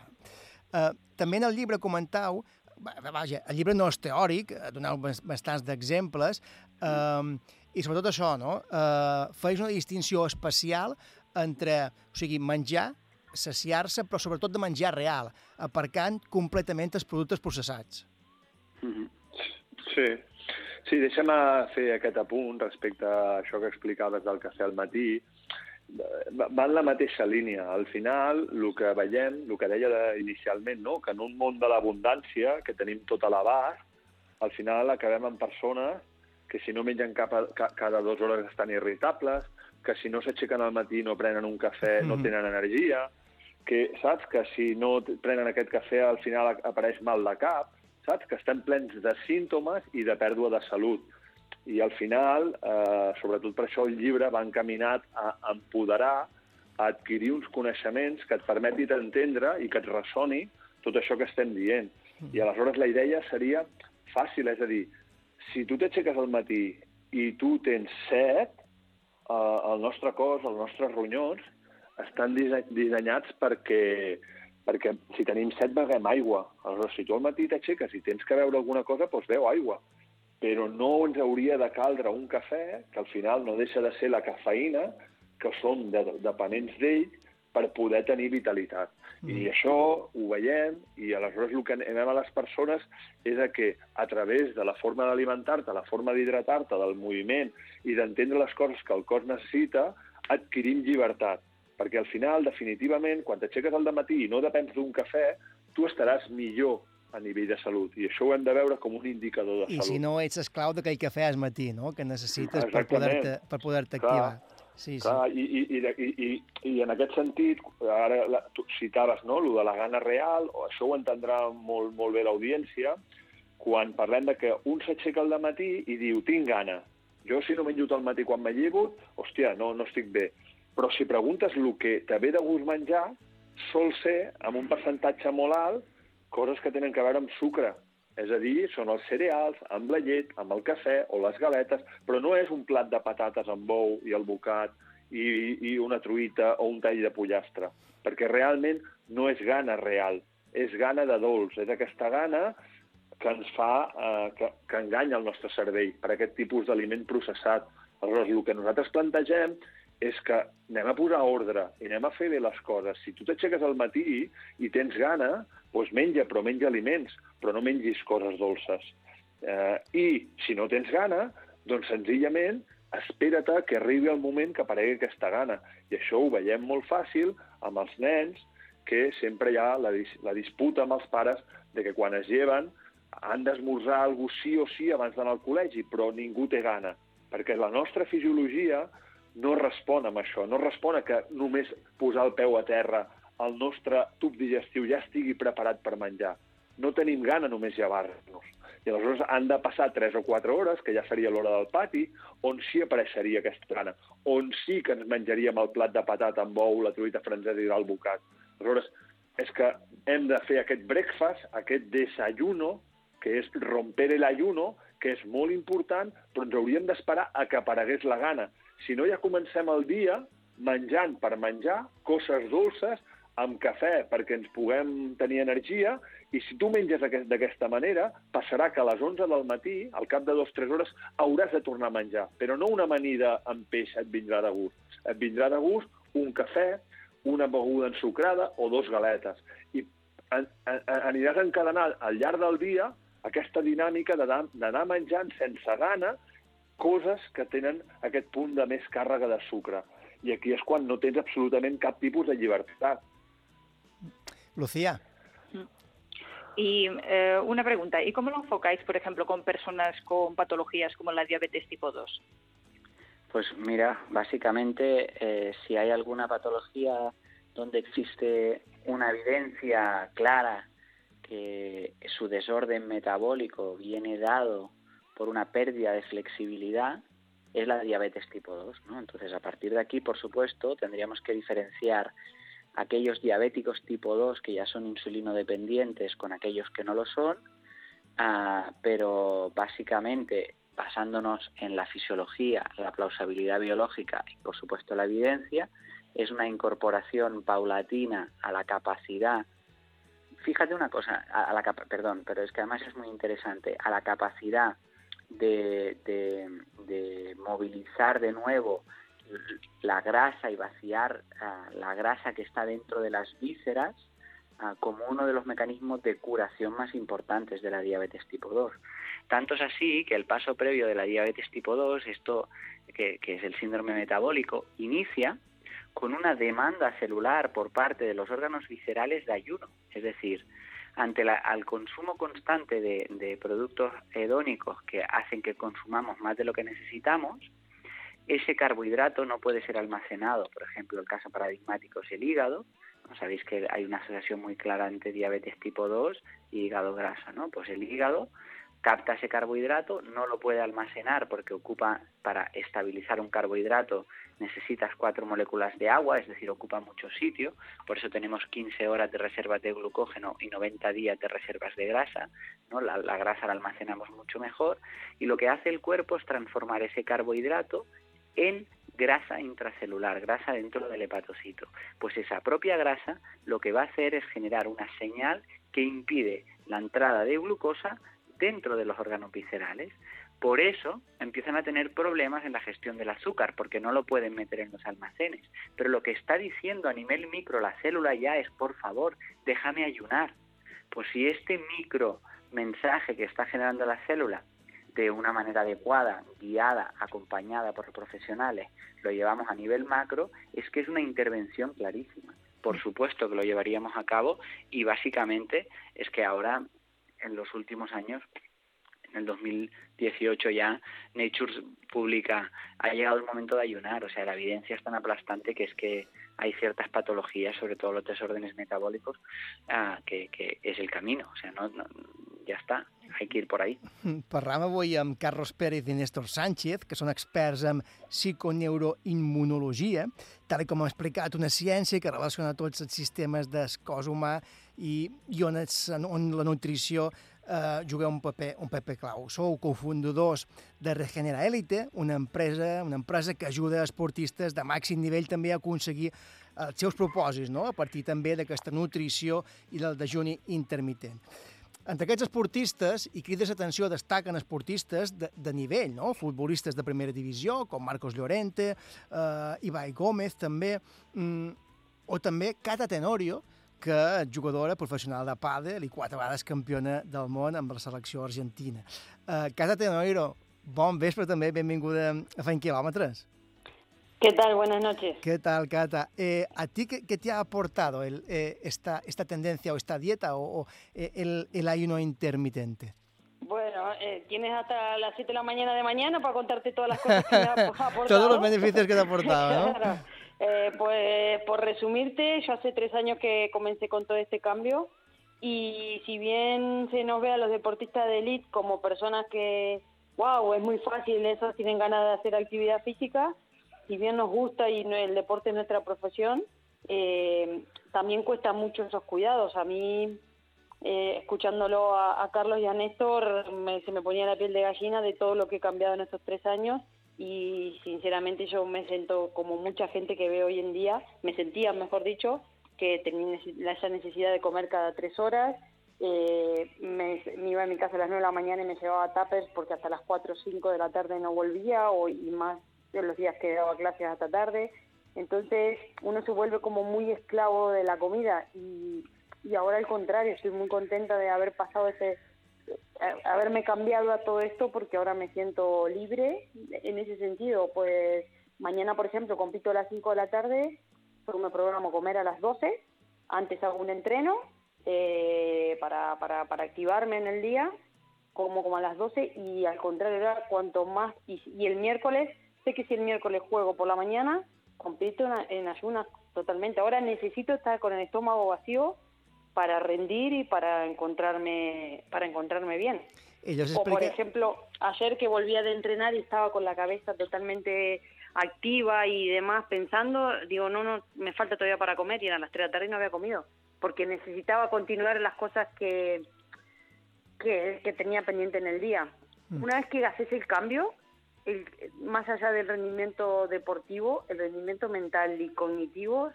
Uh, també en el llibre comentau, va- vaja, el llibre no és teòric, eh, doneu bas- bastants d'exemples, um, i sobretot això, no? Uh, feis una distinció especial entre, o sigui, menjar, saciar-se, però sobretot de menjar real, aparcant completament els productes processats. Sí, sí deixa'm fer aquest apunt respecte a això que explicaves del cafè al matí. va en la mateixa línia. Al final, el que veiem, el que deia de- inicialment, no? que en un món de l'abundància, que tenim tot a l'abast, al final acabem amb persones que si no mengen cap a, ca, cada dues hores estan irritables, que si no s'aixequen al matí no prenen un cafè no Mhm. tenen energia, que saps que si no prenen aquest cafè al final apareix mal de cap, saps que estem plens de símptomes i de pèrdua de salut. I al final, eh, sobretot per això el llibre va encaminat a empoderar, a adquirir uns coneixements que et permeti d'entendre i que et ressoni tot això que estem dient. I aleshores la idea seria fàcil, és a dir, si tu t'aixeques al matí i tu tens set, eh, el nostre cos, els nostres ronyons, estan dissenyats perquè, perquè si tenim set beguem aigua. Aleshores, si tu al matí t'aixeques i tens que beure alguna cosa, doncs beu aigua. Però no ens hauria de caldre un cafè, que al final no deixa de ser la cafeïna, que som de, dependents d'ell, per poder tenir vitalitat. I això ho veiem, i aleshores el que anem a les persones és a que a través de la forma d'alimentar-te, la forma d'hidratar-te, del moviment i d'entendre les coses que el cos necessita, adquirim llibertat. Perquè al final, definitivament, quan t'aixeques al matí i no depens d'un cafè, tu estaràs millor a nivell de salut. I això ho hem de veure com un indicador de I salut. si no ets esclau d'aquell cafè al matí, no? que necessites per Exactament. poder-te per poder activar. Sí, sí. Clar, i, i, i, i, i, i en aquest sentit, ara la, tu citaves no, lo de la gana real, o això ho entendrà molt, molt bé l'audiència, quan parlem de que un s'aixeca al matí i diu, tinc gana. Jo si no menjo al matí quan m'he llegut, hòstia, no, no estic bé. Però si preguntes el que te ve de gust menjar, sol ser, amb un percentatge molt alt, coses que tenen a veure amb sucre. És a dir, són els cereals, amb la llet, amb el cafè o les galetes, però no és un plat de patates amb ou i el bocat i, i una truita o un tall de pollastre, perquè realment no és gana real, és gana de dolç, és aquesta gana que ens fa, eh, que, que enganya el nostre cervell per aquest tipus d'aliment processat. Aleshores, el que nosaltres plantegem és que anem a posar ordre i anem a fer bé les coses. Si tu t'aixeques al matí i tens gana, doncs menja, però menja aliments, però no mengis coses dolces. Eh, I si no tens gana, doncs senzillament espera't que arribi el moment que aparegui aquesta gana. I això ho veiem molt fàcil amb els nens, que sempre hi ha la, dis la disputa amb els pares de que quan es lleven han d'esmorzar alguna sí o sí abans d'anar al col·legi, però ningú té gana, perquè la nostra fisiologia no respon amb això, no respon a que només posar el peu a terra el nostre tub digestiu ja estigui preparat per menjar. No tenim gana només llevar-nos. I aleshores han de passar 3 o 4 hores, que ja seria l'hora del pati, on sí apareixeria aquesta gana, on sí que ens menjaríem el plat de patata amb ou, la truita francesa i el bocat. Aleshores, és que hem de fer aquest breakfast, aquest desayuno, que és romper el ayuno, que és molt important, però ens hauríem d'esperar a que aparegués la gana. Si no, ja comencem el dia menjant per menjar coses dolces amb cafè perquè ens puguem tenir energia i si tu menges aquest- d'aquesta manera, passarà que a les 11 del matí, al cap de dues o tres hores, hauràs de tornar a menjar. Però no una amanida amb peix et vindrà de gust. Et vindrà de gust un cafè, una beguda ensucrada o dos galetes. I an- an- aniràs encadenant al llarg del dia aquesta dinàmica d'anar menjant sense gana coses que tenen aquest punt de més càrrega de sucre. I aquí és quan no tens absolutament cap tipus de llibertat. Lucía, Y eh, una pregunta, ¿y cómo lo enfocáis, por ejemplo, con personas con patologías como la diabetes tipo 2? Pues mira, básicamente eh, si hay alguna patología donde existe una evidencia clara que su desorden metabólico viene dado por una pérdida de flexibilidad, es la diabetes tipo 2. ¿no? Entonces, a partir de aquí, por supuesto, tendríamos que diferenciar aquellos diabéticos tipo 2 que ya son insulino dependientes con aquellos que no lo son, ah, pero básicamente basándonos en la fisiología, la plausibilidad biológica y por supuesto la evidencia, es una incorporación paulatina a la capacidad. Fíjate una cosa, a, a la perdón, pero es que además es muy interesante, a la capacidad de, de- de movilizar de nuevo la grasa y vaciar ah, la grasa que está dentro de las vísceras ah, como uno de los mecanismos de curación más importantes de la diabetes tipo 2. Tanto es así que el paso previo de la diabetes tipo 2, esto que, que es el síndrome metabólico, inicia con una demanda celular por parte de los órganos viscerales de ayuno. Es decir, ante la, al consumo constante de, de productos hedónicos que hacen que consumamos más de lo que necesitamos, ese carbohidrato no puede ser almacenado. Por ejemplo, el caso paradigmático es el hígado. ¿no? Sabéis que hay una asociación muy clara entre diabetes tipo 2 y hígado grasa, ¿no? Pues el hígado capta ese carbohidrato, no lo puede almacenar porque ocupa, para estabilizar un carbohidrato, necesitas cuatro moléculas de agua, es decir, ocupa mucho sitio, por eso tenemos 15 horas de reservas de glucógeno y 90 días de reservas de grasa, ¿no? la, la grasa la almacenamos mucho mejor, y lo que hace el cuerpo es transformar ese carbohidrato en grasa intracelular, grasa dentro del hepatocito. Pues esa propia grasa lo que va a hacer es generar una señal que impide la entrada de glucosa dentro de los órganos viscerales. Por eso empiezan a tener problemas en la gestión del azúcar, porque no lo pueden meter en los almacenes. Pero lo que está diciendo a nivel micro la célula ya es, por favor, déjame ayunar. Pues si este micro mensaje que está generando la célula de una manera adecuada, guiada, acompañada por profesionales, lo llevamos a nivel macro, es que es una intervención clarísima. Por supuesto que lo llevaríamos a cabo y básicamente es que ahora, en los últimos años, en el 2018 ya Nature publica, ha llegado el momento de ayunar, o sea, la evidencia es tan aplastante que es que hay ciertas patologías, sobre todo los desórdenes metabólicos, ah, que, que es el camino, o sea, no, no, ja està, hay que ir por ahí. Parlàvem avui amb Carlos Pérez i Néstor Sánchez, que són experts en psiconeuroimmunologia, tal com hem explicat, una ciència que relaciona tots els sistemes del cos humà i, i on, on la nutrició eh, juga un paper, un paper clau. Sou cofundadors de Regenera Elite, una empresa, una empresa que ajuda esportistes de màxim nivell també a aconseguir els seus propòsits, no? a partir també d'aquesta nutrició i del dejuni intermitent. Entre aquests esportistes, i crides atenció, destaquen esportistes de, de nivell, no? futbolistes de primera divisió, com Marcos Llorente, eh, Ibai Gómez també, mm, o també Cata Tenorio, que jugadora professional de pàdel i quatre vegades campiona del món amb la selecció argentina. Uh, Cata Tenorio, bon vespre també, benvinguda a Fent Quilòmetres. ¿Qué tal? Buenas noches. ¿Qué tal, Cata? Eh, ¿A ti qué, qué, te ha aportado el, eh, esta, esta tendencia o esta dieta o, o eh, el, el, ayuno intermitente? Bueno, eh, tienes hasta las 7 de la mañana de mañana para contarte todas las cosas que me ha aportado. Todos los beneficios que te ha aportado, ¿no? claro. Eh, pues por resumirte, yo hace tres años que comencé con todo este cambio y si bien se nos ve a los deportistas de élite como personas que, wow, es muy fácil eso, tienen ganas de hacer actividad física, si bien nos gusta y el deporte es nuestra profesión, eh, también cuesta mucho esos cuidados. A mí, eh, escuchándolo a, a, Carlos y a Néstor, me, se me ponía la piel de gallina de todo lo que he cambiado en estos tres años y sinceramente yo me siento como mucha gente que veo hoy en día, me sentía, mejor dicho, que tenía esa necesidad de comer cada tres horas. Eh, me, iba a mi casa a las 9 de la mañana y me llevaba tapers porque hasta las 4 o 5 de la tarde no volvía o, y más de los días que daba clases hasta tarde. Entonces uno se vuelve como muy esclavo de la comida y, y ahora al contrario, estoy muy contenta de haber pasado ese, haberme cambiado a todo esto porque ahora me siento libre en ese sentido. Pues mañana, por ejemplo, compito a las 5 de la tarde, pero me programo comer a las 12, antes hago un entreno eh, para, para, para activarme en el día, como como a las 12 y al contrario, cuanto más, y, el miércoles sé que si el miércoles juego por la mañana, compito en, en ayunas totalmente. Ahora necesito estar con el estómago vacío para rendir y para encontrarme para encontrarme bien. O por ejemplo, ayer que volvía de entrenar y estaba con la cabeza totalmente activa y demás pensando, digo, no, no, me falta todavía para comer y eran las 3 de la tarde y no había comido, porque necesitaba continuar las cosas que, que, que tenía pendiente en el día. Mm. Una vez que haces el cambio, el, más allá del rendimiento deportivo, el rendimiento mental y cognitivo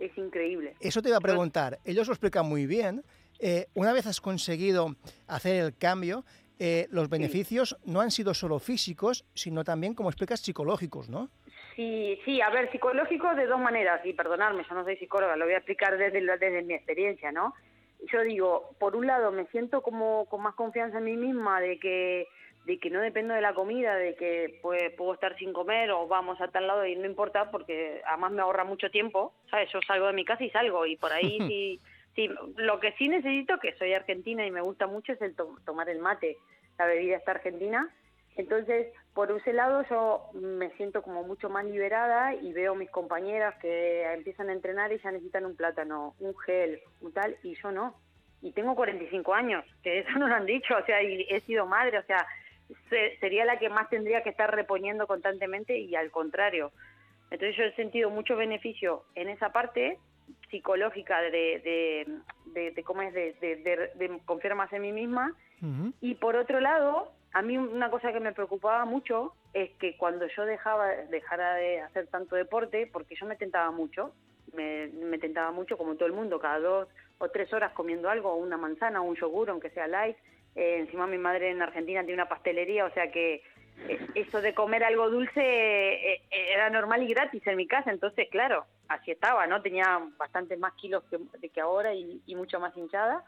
es increíble. Eso te iba a preguntar. Ellos lo explican muy bien. Eh, una vez has conseguido hacer el cambio, eh, los beneficios sí. no han sido solo físicos, sino también, como explicas, psicológicos, ¿no? Sí, sí, a ver, psicológicos de dos maneras, y perdonadme, yo no soy psicóloga, lo voy a explicar desde, desde mi experiencia, ¿no? Yo digo, por un lado, me siento como con más confianza en mí misma de que de que no dependo de la comida, de que pues, puedo estar sin comer o vamos a tal lado y no importa porque además me ahorra mucho tiempo, ¿sabes? Yo salgo de mi casa y salgo y por ahí sí, sí, lo que sí necesito, que soy argentina y me gusta mucho, es el to- tomar el mate, la bebida está argentina. Entonces, por ese lado yo me siento como mucho más liberada y veo mis compañeras que empiezan a entrenar y ya necesitan un plátano, un gel, un tal, y yo no. Y tengo 45 años, que eso no lo han dicho, o sea, y he sido madre, o sea, se- sería la que más tendría que estar reponiendo constantemente y al contrario. Entonces yo he sentido mucho beneficio en esa parte psicológica de, de, de, de cómo es de, de, confiar más en mí misma y por otro lado, a mí una cosa que me preocupaba mucho es que cuando yo dejaba dejara de hacer tanto deporte, porque yo me tentaba mucho, me, me tentaba mucho como todo el mundo, cada dos o tres horas comiendo algo, una manzana o un yogur, aunque sea light. Eh, encima mi madre en Argentina tiene una pastelería, o sea que eh, eso de comer algo dulce eh, era normal y gratis en mi casa, entonces claro, así estaba, ¿no? Tenía bastantes más kilos que, de que ahora y, y mucho más hinchada.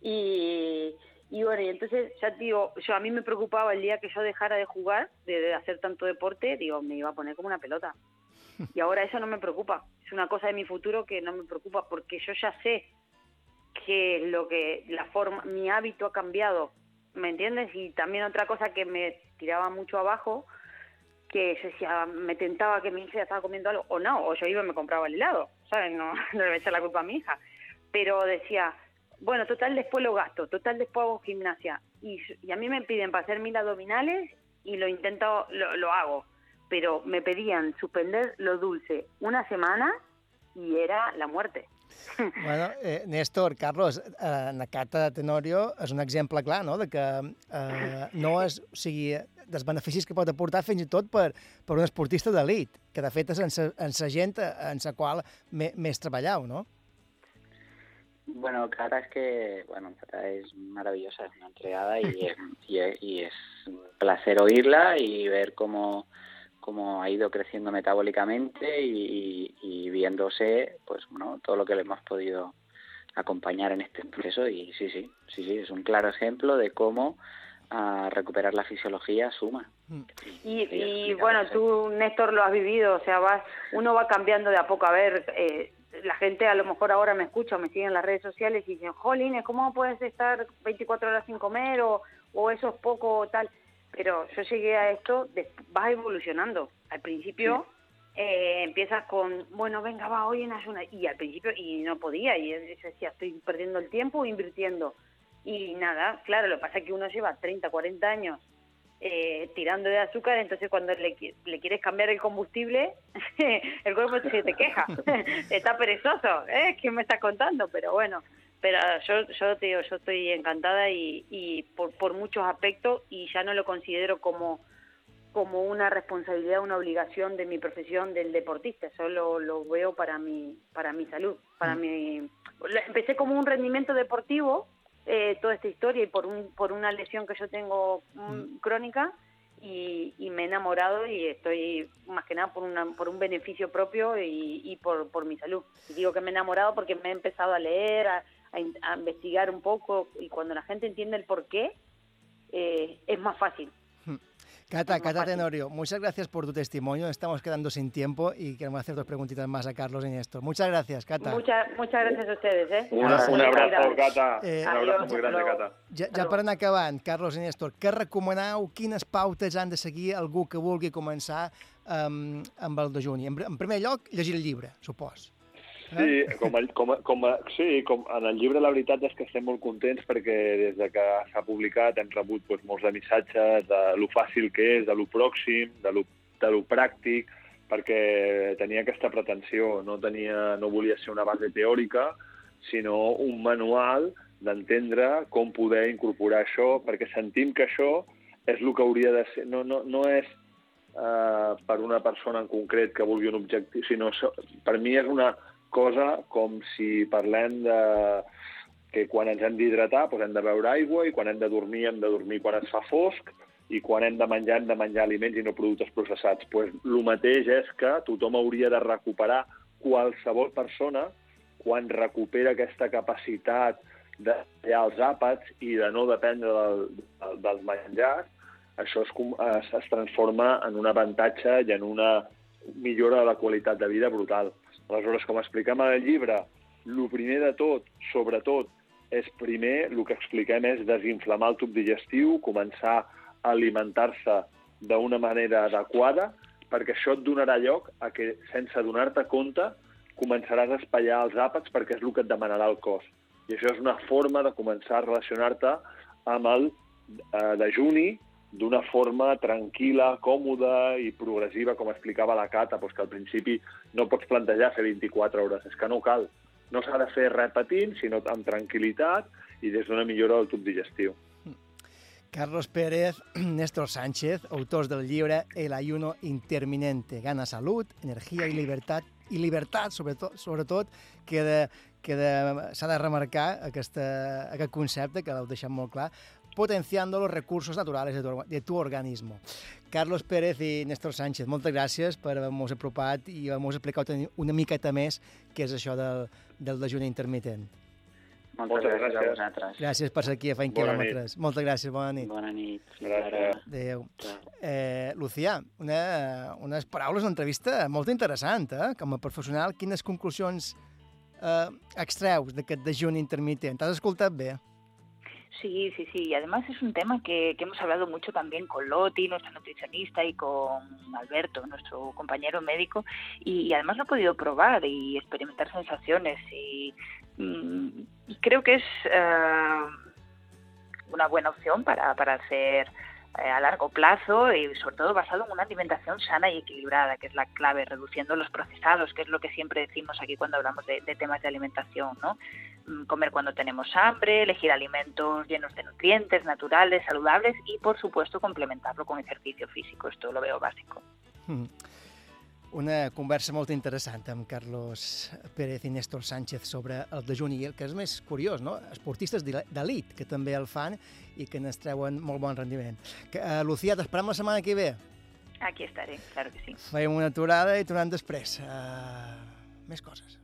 Y, y bueno, y entonces ya te digo, yo a mí me preocupaba el día que yo dejara de jugar, de, de hacer tanto deporte, digo, me iba a poner como una pelota. Y ahora eso no me preocupa. Es una cosa de mi futuro que no me preocupa porque yo ya sé que lo que la forma, mi hábito ha cambiado, ¿me entiendes? Y también otra cosa que me tiraba mucho abajo, que yo decía, me tentaba que mi hija estaba comiendo algo, o no, o yo iba y me compraba el helado, ¿sabes? No, no le voy a echar la culpa a mi hija. Pero decía, bueno, total después lo gasto, total después hago gimnasia. Y, y a mí me piden para hacer mil abdominales y lo intento, lo, lo hago. Pero me pedían suspender lo dulce una semana y era la muerte. Bueno, eh, Néstor, Carlos, eh, de Tenorio és un exemple clar, no?, de que eh, no és, o sigui, dels beneficis que pot aportar fins i tot per, per un esportista d'elit, que de fet és en sa, en sa gent en sa qual me- més treballeu, no? Bueno, Cata es que, bueno, Cata es maravillosa, es una entregada y, y, y es un placer oírla y ver cómo, cómo ha ido creciendo metabólicamente y, y viéndose, pues, bueno, todo lo que le hemos podido acompañar en este proceso y sí, sí, sí, sí, es un claro ejemplo de cómo ah, recuperar la fisiología suma. Y, Sí, y bueno, tú, Néstor, lo has vivido, o sea, vas, uno va cambiando de a poco. A ver, eh, la gente a lo mejor ahora me escucha o me sigue en las redes sociales y dicen, jolines, ¿cómo puedes estar 24 horas sin comer o, o eso es poco o tal? Pero yo llegué a esto, des- vas evolucionando. Al principio eh, empiezas con, bueno, venga, va, hoy en ayuna. Y al principio, y no podía, y yo decía, estoy perdiendo el tiempo invirtiendo. Y nada, claro, lo que pasa es que uno lleva 30, 40 años eh, tirando de azúcar, entonces cuando le, le quieres cambiar el combustible, el cuerpo se te queja, está perezoso, ¿eh? ¿Qué me estás contando? Pero bueno, pero yo, yo te digo, yo estoy encantada y, y por, por muchos aspectos y ya no lo considero como como una responsabilidad, una obligación de mi profesión del deportista. Yo lo, lo veo para mi, para mi salud, para mi... lo- Empecé como un rendimiento deportivo, eh, toda esta historia, y por, un, por una lesión que yo tengo mm, crónica, y, y me he enamorado y estoy más que nada por, una, por un beneficio propio y, y por, por mi salud. Y digo que me he enamorado porque me he empezado a leer, a, a in- a investigar un poco, y cuando la gente entiende el por qué, eh, es más fácil. Cata, Cata Tenorio, muchas gracias por tu testimonio. Estamos quedando sin tiempo y queremos hacer dos preguntitas más a Carlos y Néstor. Muchas gracias, Cata. Muchas, muchas gracias a ustedes. ¿eh? Una, un abrazo, Cata. Eh, un abrazo muy grande, Cata. Ja, ja per anar acabant, Carlos i Néstor, què recomaneu, quines pautes han de seguir algú que vulgui començar um, amb el dejuni? En, en primer lloc, llegir el llibre, supos. Sí, com a, com a, com a, sí, com en el llibre la veritat és que estem molt contents perquè des de que s'ha publicat hem rebut doncs, molts de missatges de lo fàcil que és, de lo pròxim, de lo, de lo pràctic, perquè tenia aquesta pretensió, no, tenia, no volia ser una base teòrica, sinó un manual d'entendre com poder incorporar això, perquè sentim que això és el que hauria de ser, no, no, no és eh, per una persona en concret que vulgui un objectiu, sinó per mi és una cosa com si parlem de que quan ens hem d'hidratar doncs hem de beure aigua i quan hem de dormir hem de dormir quan es fa fosc i quan hem de menjar hem de menjar aliments i no productes processats. Pues, el mateix és que tothom hauria de recuperar qualsevol persona quan recupera aquesta capacitat de tallar els àpats i de no dependre del, del, dels menjars, això es, es, es transforma en un avantatge i en una millora de la qualitat de vida brutal. Aleshores, com expliquem al llibre, el primer de tot, sobretot, és primer, el que expliquem és desinflamar el tub digestiu, començar a alimentar-se d'una manera adequada, perquè això et donarà lloc a que, sense donar-te compte, començaràs a espaiar els àpats perquè és el que et demanarà el cos. I això és una forma de començar a relacionar-te amb el eh, dejuni d'una forma tranquil·la, còmoda i progressiva, com explicava la Cata, doncs que al principi no pots plantejar fer 24 hores, és que no cal. No s'ha de fer repetint, sinó amb tranquil·litat i des d'una millora del tub digestiu. Carlos Pérez, Néstor Sánchez, autors del llibre El ayuno interminente, gana salut, energia i libertat, i libertat, sobretot, sobretot que, de, que s'ha de remarcar aquesta, aquest concepte, que l'heu deixat molt clar, potenciando los recursos naturales de tu, de tu organismo. Carlos Pérez i Néstor Sánchez, moltes gràcies per haver-nos apropat i haver-nos explicat una miqueta més què és això del, del dejuni intermitent. Moltes, Moltes gràcies, a gràcies. vosaltres. Gràcies per ser aquí a Bona Quilòmetres. Moltes gràcies, bona nit. Bona nit. Gràcies. Adéu. Eh, Lucía, una, unes paraules, una entrevista molt interessant, eh? Com a professional, quines conclusions eh, extreus d'aquest dejuni intermitent? T'has escoltat bé? Sí, sí, sí. Y además es un tema que, que hemos hablado mucho también con Loti, nuestra nutricionista, y con Alberto, nuestro compañero médico, y, además lo he podido probar y experimentar sensaciones. Y, mm, creo que es eh, una buena opción para, para hacer a largo plazo y sobre todo basado en una alimentación sana y equilibrada, que es la clave, reduciendo los procesados, que es lo que siempre decimos aquí cuando hablamos de, de temas de alimentación, ¿no? Mm, Comer cuando tenemos hambre, elegir alimentos llenos de nutrientes, naturales, saludables y, por supuesto, complementarlo con ejercicio físico. Esto lo veo básico. Mm. Una conversa molt interessant amb Carlos Pérez i Néstor Sánchez sobre el dejuni, i el que és més curiós, no? esportistes d'elit que també el fan i que n'estreuen molt bon rendiment. Que, uh, Lucía, t'esperem la setmana que ve. Aquí estaré, claro que sí. Fem una aturada i tornem després. Uh, més coses.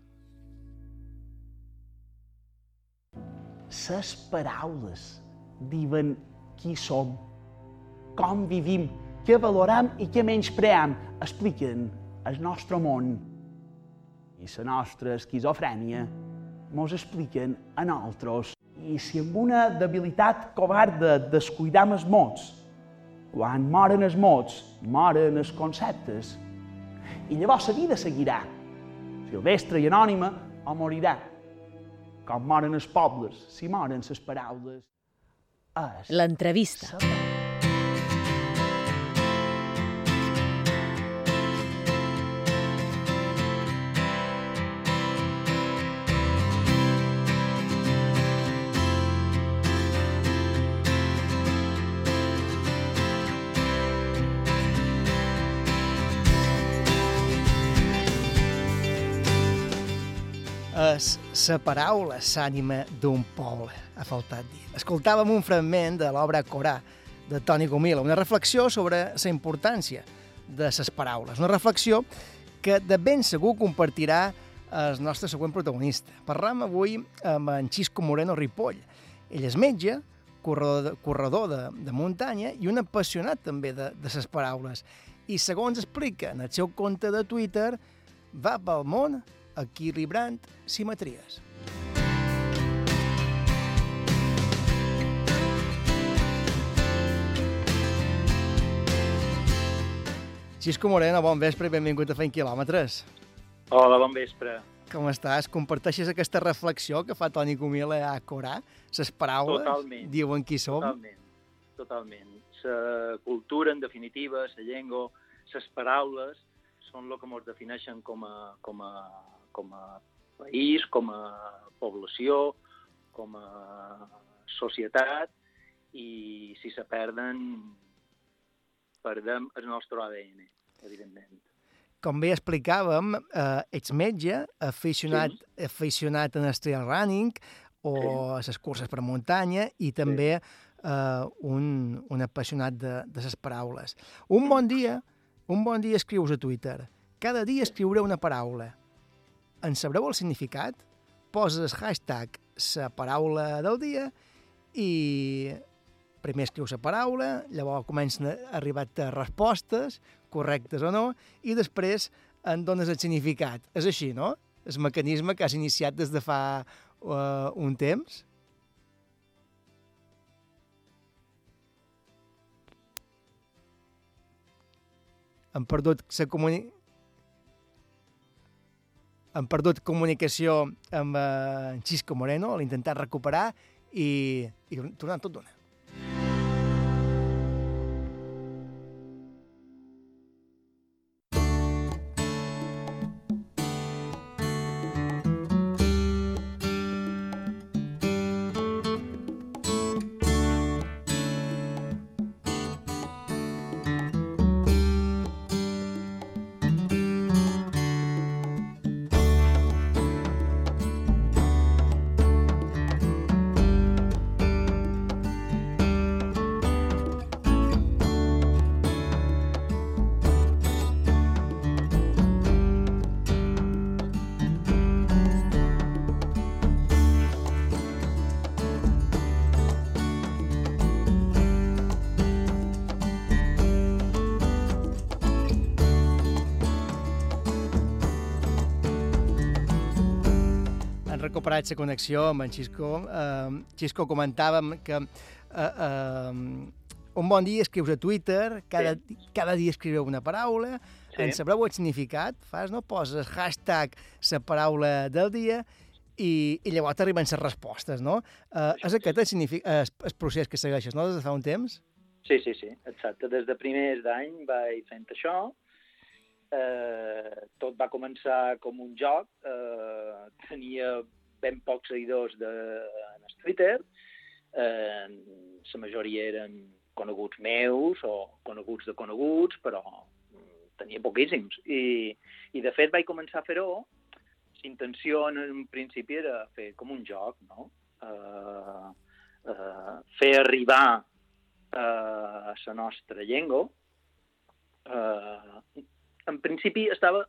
ses paraules diuen qui som, com vivim, què valorem i què menyspream, expliquen el nostre món. I la nostra esquizofrènia mos expliquen a nosaltres. I si amb una debilitat covarda descuidam els mots, quan moren els mots, moren els conceptes. I llavors la vida seguirà, silvestre i anònima, o morirà com moren els pobles, si moren les paraules. És L'entrevista. És la paraula s'ànima d'un poble, ha faltat dir. Escoltàvem un fragment de l'obra Corà, de Toni Gomila, una reflexió sobre la importància de les paraules, una reflexió que de ben segur compartirà el nostre següent protagonista. Parlam avui amb en Xisco Moreno Ripoll. Ell és metge, corredor de, corredor de, de muntanya i un apassionat també de, de les paraules. I segons explica en el seu compte de Twitter, va pel món equilibrant simetries. Xisco Moreno, bon vespre i benvingut a Fent Quilòmetres. Hola, bon vespre. Com estàs? Comparteixes aquesta reflexió que fa Toni Comila a Corà? Ses paraules Totalment. diuen qui som? Totalment, totalment. La cultura, en definitiva, la llengua, les paraules, són el que ens defineixen com a, com a, com a país, com a població, com a societat, i si se perden, perdem el nostre ADN, evidentment. Com bé explicàvem, eh, ets metge, aficionat, sí. aficionat en el trail running o a les curses per muntanya i també eh, un, un apassionat de, de les paraules. Un bon dia, un bon dia escrius a Twitter. Cada dia escriuré una paraula. En sabreu el significat? Poses hashtag la paraula del dia i primer escrius la paraula, llavors comencen a arribar-te respostes, correctes o no, i després en dones el significat. És així, no? El mecanisme que has iniciat des de fa uh, un temps? Hem perdut la comuni... Hem perdut comunicació amb eh, Xisco Moreno, l'he intentat recuperar i, i tornant tot d'una. Recuperat la connexió amb en Xisco. Uh, Xisco comentàvem que uh, uh, un bon dia escrius a Twitter, cada, sí. cada dia escriveu una paraula, sí. en sabreu el significat, fas, no? Poses hashtag la paraula del dia i, i llavors t'arriben les respostes, no? Uh, és aquest el, el, el procés que segueixes, no?, des de fa un temps? Sí, sí, sí, exacte. Des de primers d'any vaig fent això. Eh, tot va començar com un joc. Eh, tenia ben pocs seguidors de, en Twitter. Eh, la majoria eren coneguts meus o coneguts de coneguts, però mm, tenia poquíssims. I, I, de fet, vaig començar a fer-ho. L'intenció en un principi era fer com un joc, no? Eh, eh, fer arribar eh, la nostra llengua. Eh, en principi estava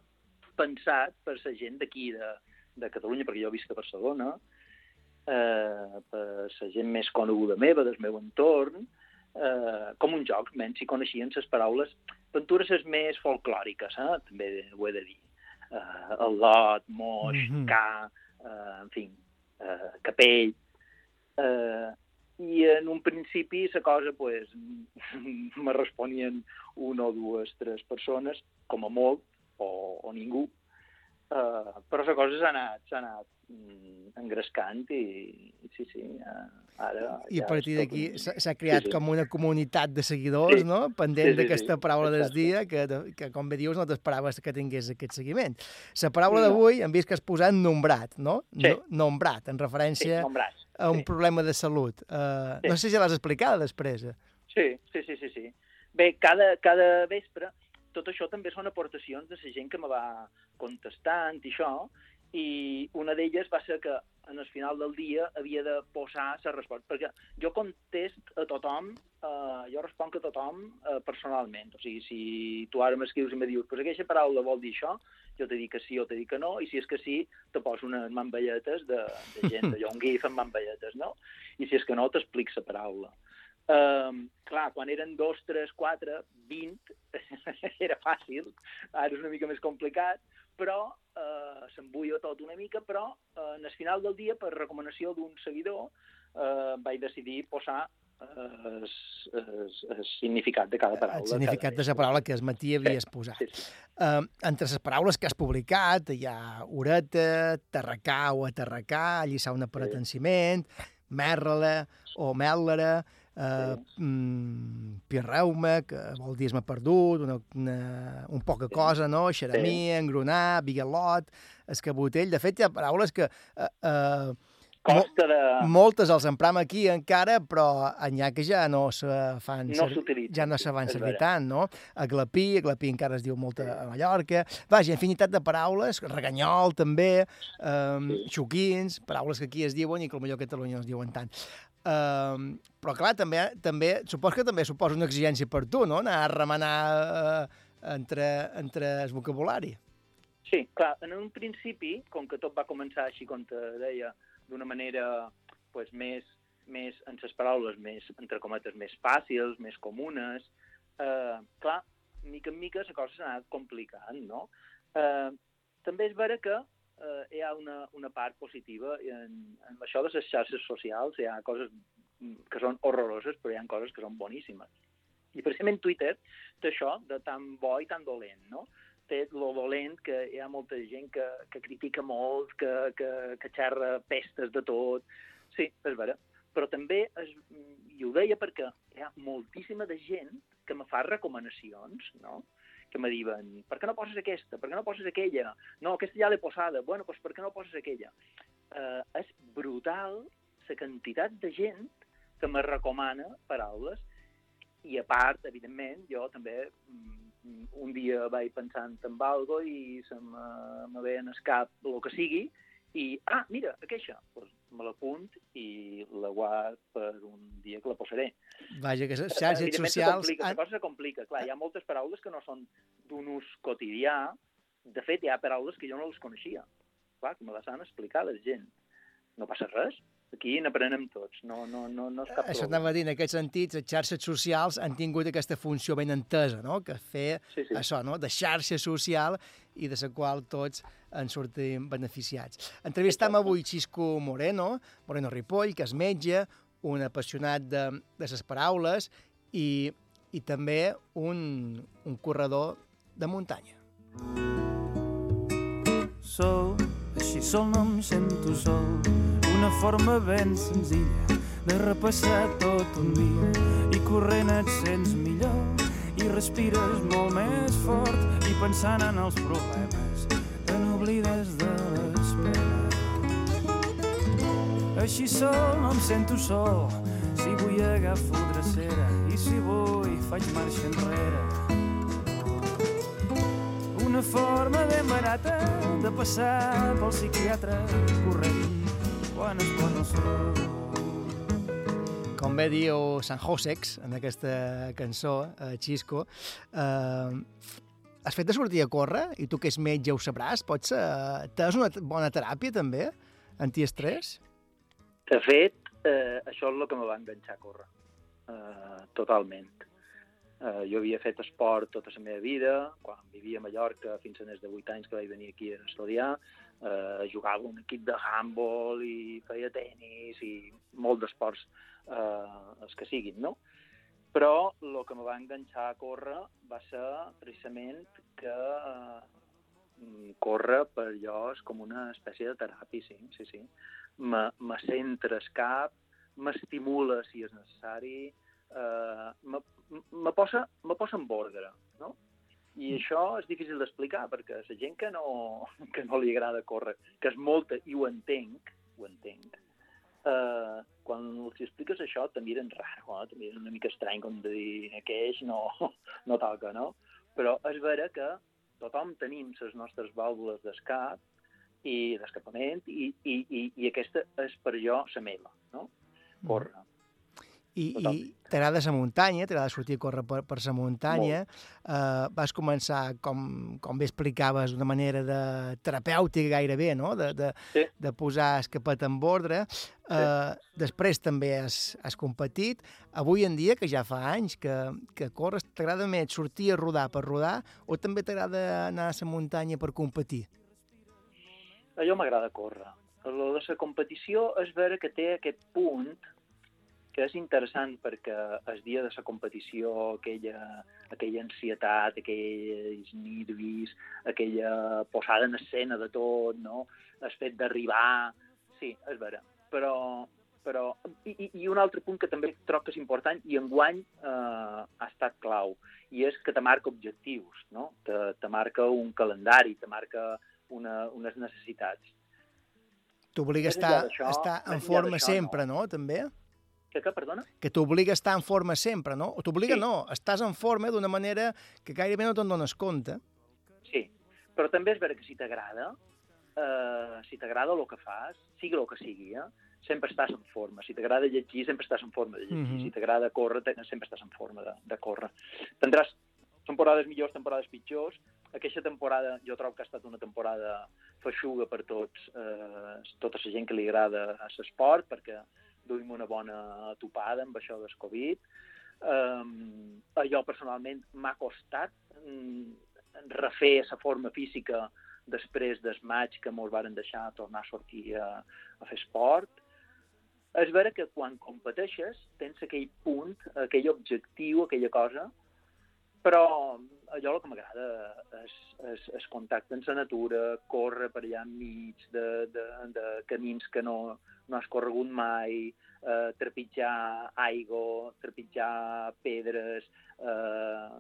pensat per la gent d'aquí, de, de Catalunya, perquè jo visc a Barcelona, eh, per la gent més coneguda meva, del meu entorn, eh, com un joc, menys si coneixien les paraules, aventures les més folclòriques, eh? també ho he de dir. Eh, el lot, moix, Mhm. ca, eh, en fi, eh, capell... Eh, i en un principi la cosa pues, me responien una o dues, tres persones, com a molt, o, o ningú. Uh, però la cosa s'ha anat, s'ha anat mm, engrescant i, i sí, sí, uh, ara... I a partir d'aquí s'ha creat sí, sí. com una comunitat de seguidors, Sí. no?, pendent Sí, sí, d'aquesta sí, paraula del exacte. dia, que, que com bé dius, no t'esperaves que tingués aquest seguiment. La paraula No. d'avui hem vist que has posat nombrat, no? Sí. No, nombrat, en referència Sí, nombrat, a un sí. problema de salut. Uh, Sí. No sé si l'has explicada després. eh? Sí, sí, sí, sí, sí. Bé, cada, cada vespre, tot això també són aportacions de la gent que me va contestant i això, i una d'elles va ser que en el final del dia havia de posar la resposta, perquè jo contest a tothom, eh, jo responc a tothom eh, personalment, o sigui, si tu ara m'escrius i me dius, pues aquesta paraula vol dir això, jo te dic que sí o te dic que no, i si és que sí, te poso unes mamballetes de, de gent, allò, un gif amb mamballetes, no? I si és que no, t'explic la paraula. Um, clar, quan eren dos, tres, quatre, vint, era fàcil, ara és una mica més complicat, però uh, s'embulla tot una mica, però uh, en el final del dia, per recomanació d'un seguidor, uh, vaig decidir posar el significat de cada paraula. El significat de la paraula que el matí havies posat. Sí, sí. Uh, entre les paraules que has publicat hi ha ureta, terracà o aterracà, lliçar una per atanciment, merla o mèl·lera, uh, mm, pirreuma, que vol dir esme perdut, una, una, un poca cosa, no? Xeramia, engronar, bigalot, escabotell... De fet, hi ha paraules que... Uh, uh, Costa de... Moltes els empram aquí encara, però n'hi ha que ja no se fan... No ser- s'utilitzen, Ja no sí, se van servir tant, no? Aglapí, aglapí encara es diu molt a Mallorca. Vaja, infinitat de paraules, reganyol també, um, xuquins, paraules que aquí es diuen i que potser a Catalunya no es diuen tant. Um, però clar, també, també, supos que també suposa una exigència per tu, no? Anar a remenar uh, entre, entre el vocabulari. Sí, clar, en un principi, com que tot va començar així, com te deia, d'una manera pues, més més, en les paraules més, entre cometes, més fàcils, més comunes. Eh, clar, mica en mica la cosa s'ha anat complicant, no? Eh, també és vera que eh, hi ha una, una part positiva en, en això de les xarxes socials, hi ha coses que són horroroses, però hi ha coses que són boníssimes. I precisament Twitter té això de tan bo i tan dolent, no? Té lo dolent que hi ha molta gent que, que critica molt, que, que, que xerra pestes de tot. Sí, és vera. Però també, es, i ho deia perquè hi ha moltíssima de gent que me fa recomanacions, no? Que me diuen, per què no poses aquesta? Per què no poses aquella? No, aquesta ja l'he posada. Bueno, doncs per què no poses aquella? Eh, és brutal la quantitat de gent que me recomana paraules i a part, evidentment, jo també mm, un dia vaig pensant en algo i se me, me ve en el cap el que sigui i, ah, mira, aquesta, pues me l'apunt i la guard per un dia que la posaré. Vaja, que les xarxes socials... complica, la cosa se complica. Clar, hi ha moltes paraules que no són d'un ús quotidià. De fet, hi ha paraules que jo no les coneixia. Clar, que me les han explicat la gent. No passa res. Aquí n'aprenem tots. No, no, no, no és cap Això problema. anava a dir, en aquest sentit, les xarxes socials han tingut aquesta funció ben entesa, no? que fer Sí, sí. això, no? de xarxa social i de la qual tots en sortim beneficiats. Entrevistam avui Xisco Moreno, Moreno Ripoll, que és metge, un apassionat de, de les paraules i, i també un, un corredor de muntanya. sol, així sol no em sento sol. Una forma ben senzilla de repassar tot un dia i corrent et sents millor i respires molt més fort i pensant en els problemes te n'oblides de les penes. Així sol no em sento sol, si vull agafo drecera i si vull faig marxa enrere. Una forma ben barata de passar pel psiquiatre corrent quan es posa el sol. Com bé diu San Josex en aquesta cançó, eh, Xisco, eh, has fet de sortir a córrer i tu que és metge ho sabràs, pots... Eh, T'has una bona teràpia també, antiestrès? De fet, eh, això és el que me va enganxar a córrer. Eh, totalment. Eh, jo havia fet esport tota la meva vida, quan vivia a Mallorca fins a més de 8 anys que vaig venir aquí a estudiar, eh, jugava un equip de handball i feia tennis i molt d'esports eh, els que siguin, no? Però el que me va enganxar a córrer va ser precisament que eh, córrer per allò és com una espècie de teràpia, sí, sí, sí. Me, me centra el cap, m'estimula si és necessari, eh, me, me, posa, me posa en ordre, no? I això és difícil d'explicar, perquè la gent que no, que no li agrada córrer, que és molta, i ho entenc, ho entenc, eh, quan els expliques això te miren raro, eh? te miren una mica estrany, com de dir, aqueix no, no toca, no? Però és vera que tothom tenim les nostres vàlvules d'escap i d'escapament i, i, i, i aquesta és per jo la meva, no? Córrer. I, i t'agrada la muntanya, t'agrada sortir a córrer per, per la muntanya. Eh, vas començar, com, com bé explicaves, d'una manera de terapèutica gairebé, no? de, de, sí. de posar el capet en ordre. Eh, sí. Després també has, has competit. Avui en dia, que ja fa anys que, que corres, t'agrada més sortir a rodar per rodar o també t'agrada anar a la muntanya per competir? A jo m'agrada córrer. Lo de la competició és vera que té aquest punt que és interessant perquè el dia de la competició, aquella, aquella ansietat, aquells nervis, aquella posada en escena de tot, no? el fet d'arribar... Sí, és vera. Però, però... I, I un altre punt que també trobo que és important i enguany eh, ha estat clau, i és que te marca objectius, no? te, te marca un calendari, te marca una, unes necessitats. T'obliga a estar, estar en forma sempre, no? També? Que, que, perdona? Que t'obliga a estar en forma sempre, no? O t'obliga Sí. no, estàs en forma d'una manera que gairebé no te'n dones compte. Sí, però també és vera que si t'agrada, eh, si t'agrada el que fas, sigui el que sigui, eh, sempre estàs en forma. Si t'agrada llegir, sempre estàs en forma de llegir. Mhm. Si t'agrada córrer, sempre estàs en forma de, de córrer. Tindràs temporades millors, temporades pitjors. Aquesta temporada jo trobo que ha estat una temporada feixuga per tots, eh, tota la gent que li agrada a l'esport, perquè duim una bona topada amb això del Covid. Um, a jo personalment m'ha costat um, refer la forma física després del maig que mos varen deixar tornar a sortir a, a fer esport. És vera que quan competeixes tens aquell punt, aquell objectiu, aquella cosa, però allò el que m'agrada és, és, és contacte amb la natura, córrer per allà enmig de, de, de camins que no, no has corregut mai, eh, trepitjar aigua, trepitjar pedres, eh,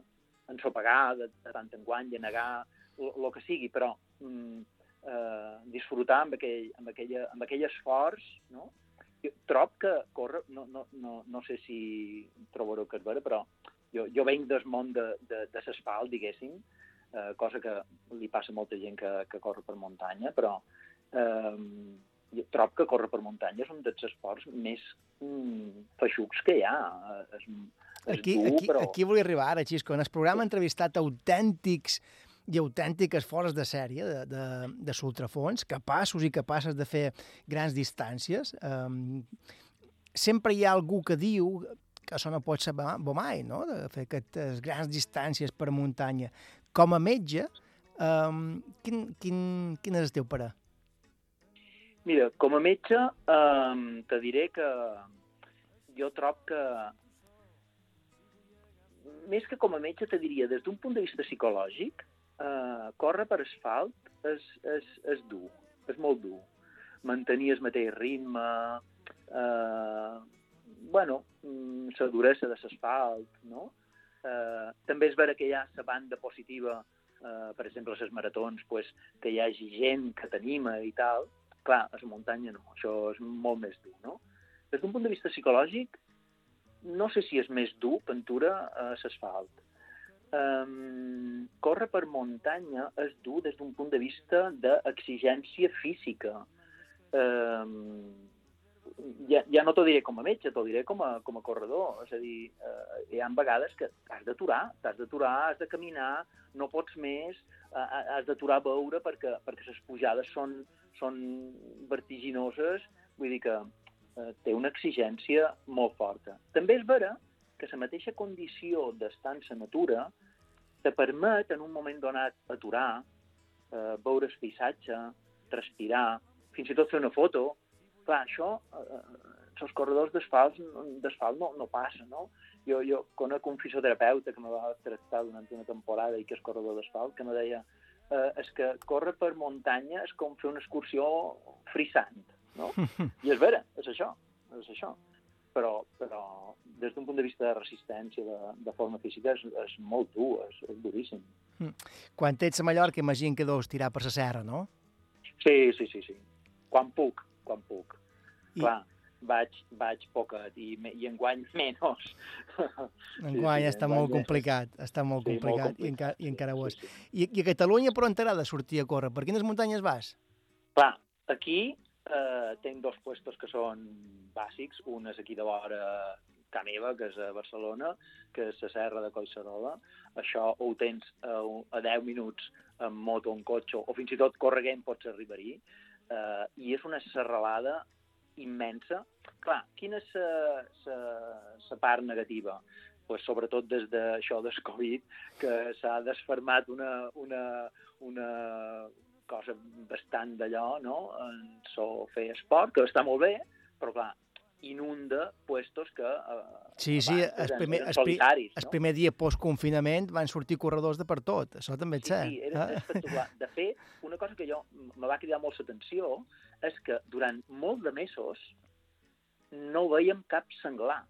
ensopegar de, de tant en quant, llenegar, el que sigui, però mm, eh, disfrutar amb aquell, amb, aquella, amb aquell esforç, no? Jo trob que córrer, no, no, no, no sé si trobareu que és vera, però jo, jo venc del món de, de, de l'asfalt, diguéssim, eh, cosa que li passa a molta gent que, que corre per muntanya, però eh, jo trob que córrer per muntanya és un dels esports més mm, feixucs que hi ha. Eh, És, és Aquí, dur, aquí, però... aquí volia arribar ara, Xisco. En el programa ha entrevistat autèntics i autèntiques fores de sèrie de, de, de sultrafons, capaços i capaces de fer grans distàncies. Um, sempre hi ha algú que diu que això no pot ser mai, no?, de fer aquestes grans distàncies per muntanya. Com a metge, um, quin, quin, quin és el teu parer? Mira, com a metge, eh, te diré que jo trob que més que com a metge, te diria, des d'un punt de vista psicològic, eh, córrer per asfalt és, és, és dur, és molt dur. Mantenir el mateix ritme, eh, bueno, mm, la duresa de l'asfalt, no? Eh, també és vera que hi ha la banda positiva, eh, per exemple, les maratons, pues, que hi hagi gent que t'anima i tal. Clar, a la muntanya no, això és molt més dur, no? Des d'un punt de vista psicològic, no sé si és més dur pintura a l'asfalt. Um, córrer per muntanya és dur des d'un punt de vista d'exigència física. Um, ja, ja no t'ho diré com a metge, t'ho diré com a, com a corredor. És a dir, eh, hi ha vegades que has d'aturar, t'has d'aturar, has de caminar, no pots més, eh, has d'aturar a veure perquè, perquè les pujades són, són vertiginoses, vull dir que eh, té una exigència molt forta. També és vera que la mateixa condició d'estar en la natura te permet en un moment donat aturar, eh, veure el paisatge, respirar, fins i tot fer una foto. Clar, això, eh, els corredors d'asfalt no, no passa, no? Jo, jo conec un fisioterapeuta que me va tractar durant una temporada i que és corredor d'asfalt, que me deia eh, és que córrer per muntanya és com fer una excursió frisant, no? I és vera, és això, és això. Però, però des d'un punt de vista de resistència, de, de forma física, és, és molt dur, és, és duríssim. Quan ets a Mallorca, imagino que deus tirar per la serra, no? Sí, sí, sí, sí. Quan puc, quan puc. I- Clar, vaig, vaig poquet i, i enguany menys. Enguany està molt complicat, està molt Sí, molt complicat, i, complicat, encara, i encara ho és. I, I a Catalunya per on t'agrada sortir a córrer? Per quines muntanyes vas? Clar, aquí eh, tenc dos puestos que són bàsics. Un és aquí de vora Ca meva, que és a Barcelona, que és la serra de Collserola. Això ho tens a, a 10 minuts amb moto, en cotxe, o fins i tot correguent pots arribar-hi. Eh, I és una serralada immensa. Clar, quina és la part negativa? Pues, sobretot des d'això del Covid, que s'ha desfermat una, una, una cosa bastant d'allò, no?, en so fer esport, que està molt bé, però clar, inunda puestos que eh, Sí, sí, el primer, el, solitaris, el no? primer dia post-confinament van sortir corredors de per tot, això també és cert. Sí, era eh? espectacular. De fet, una cosa que jo me va cridar molt l'atenció és que durant molt de mesos no veiem cap senglar.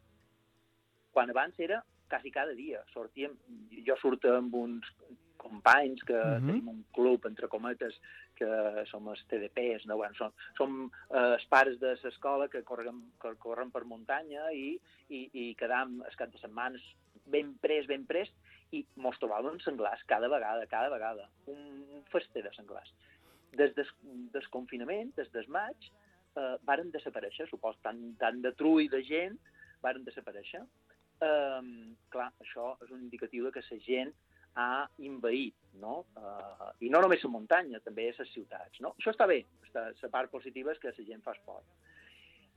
Quan abans era quasi cada dia. Sortíem, jo surto amb uns companys que uh Mhm. -huh. tenim un club, entre cometes, que som els TDPs, no? bueno, som, som eh, els pares de l'escola que corren, que corren per muntanya i, i, i quedam el cap de setmanes ben pres, ben pres, i mos trobàvem senglars cada vegada, cada vegada. Un, un fester de senglars. Des del des confinament, des del maig, eh, varen desaparèixer, supos, tant, tant de trull de gent, varen desaparèixer. Eh, clar, això és un indicatiu de que la gent ha invaït, no? Eh, I no només la muntanya, també les ciutats, no? Això està bé, està, la part positiva és que la gent fa esport.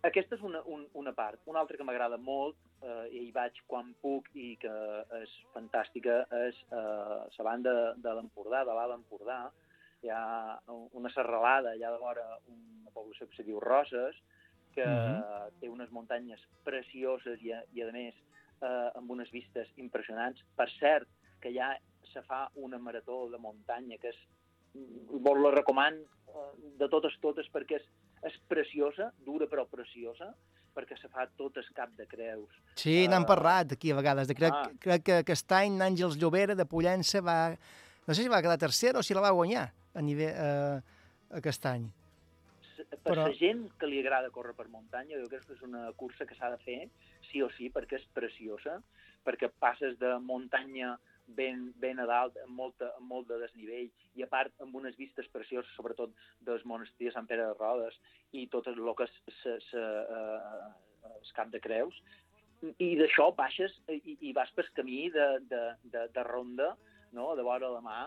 aquesta és una, un, una part. Una altra que m'agrada molt, eh, i hi vaig quan puc i que és fantàstica, és eh, la banda de l'Empordà, de l'Alt Empordà. Hi ha una serralada allà de vora una població que se diu Roses, que Mhm. té unes muntanyes precioses i, a, i a més, eh, amb unes vistes impressionants. Per cert, que ja se fa una marató de muntanya que és, vos la recoman eh, de totes totes perquè és, és preciosa, dura però preciosa, perquè se fa tot el cap de creus. Sí, n'han Eh, parlat aquí a vegades. De, crec, ah. crec que aquest any Àngels Llobera de Pollença va... No sé si va quedar tercera o si la va guanyar a nivell, eh, aquest any. Per Però- la gent que li agrada córrer per muntanya, jo crec que és una cursa que s'ha de fer sí o sí, perquè és preciosa, perquè passes de muntanya ben, ben a dalt, amb, molta, amb molt de desnivell, i a part amb unes vistes precioses, sobretot del monestir de Sant Pere de Rodes, i tot el que és el Cap de Creus, i d'això baixes i, i vas pel camí de, de, de, de ronda, no?, de vora la mà,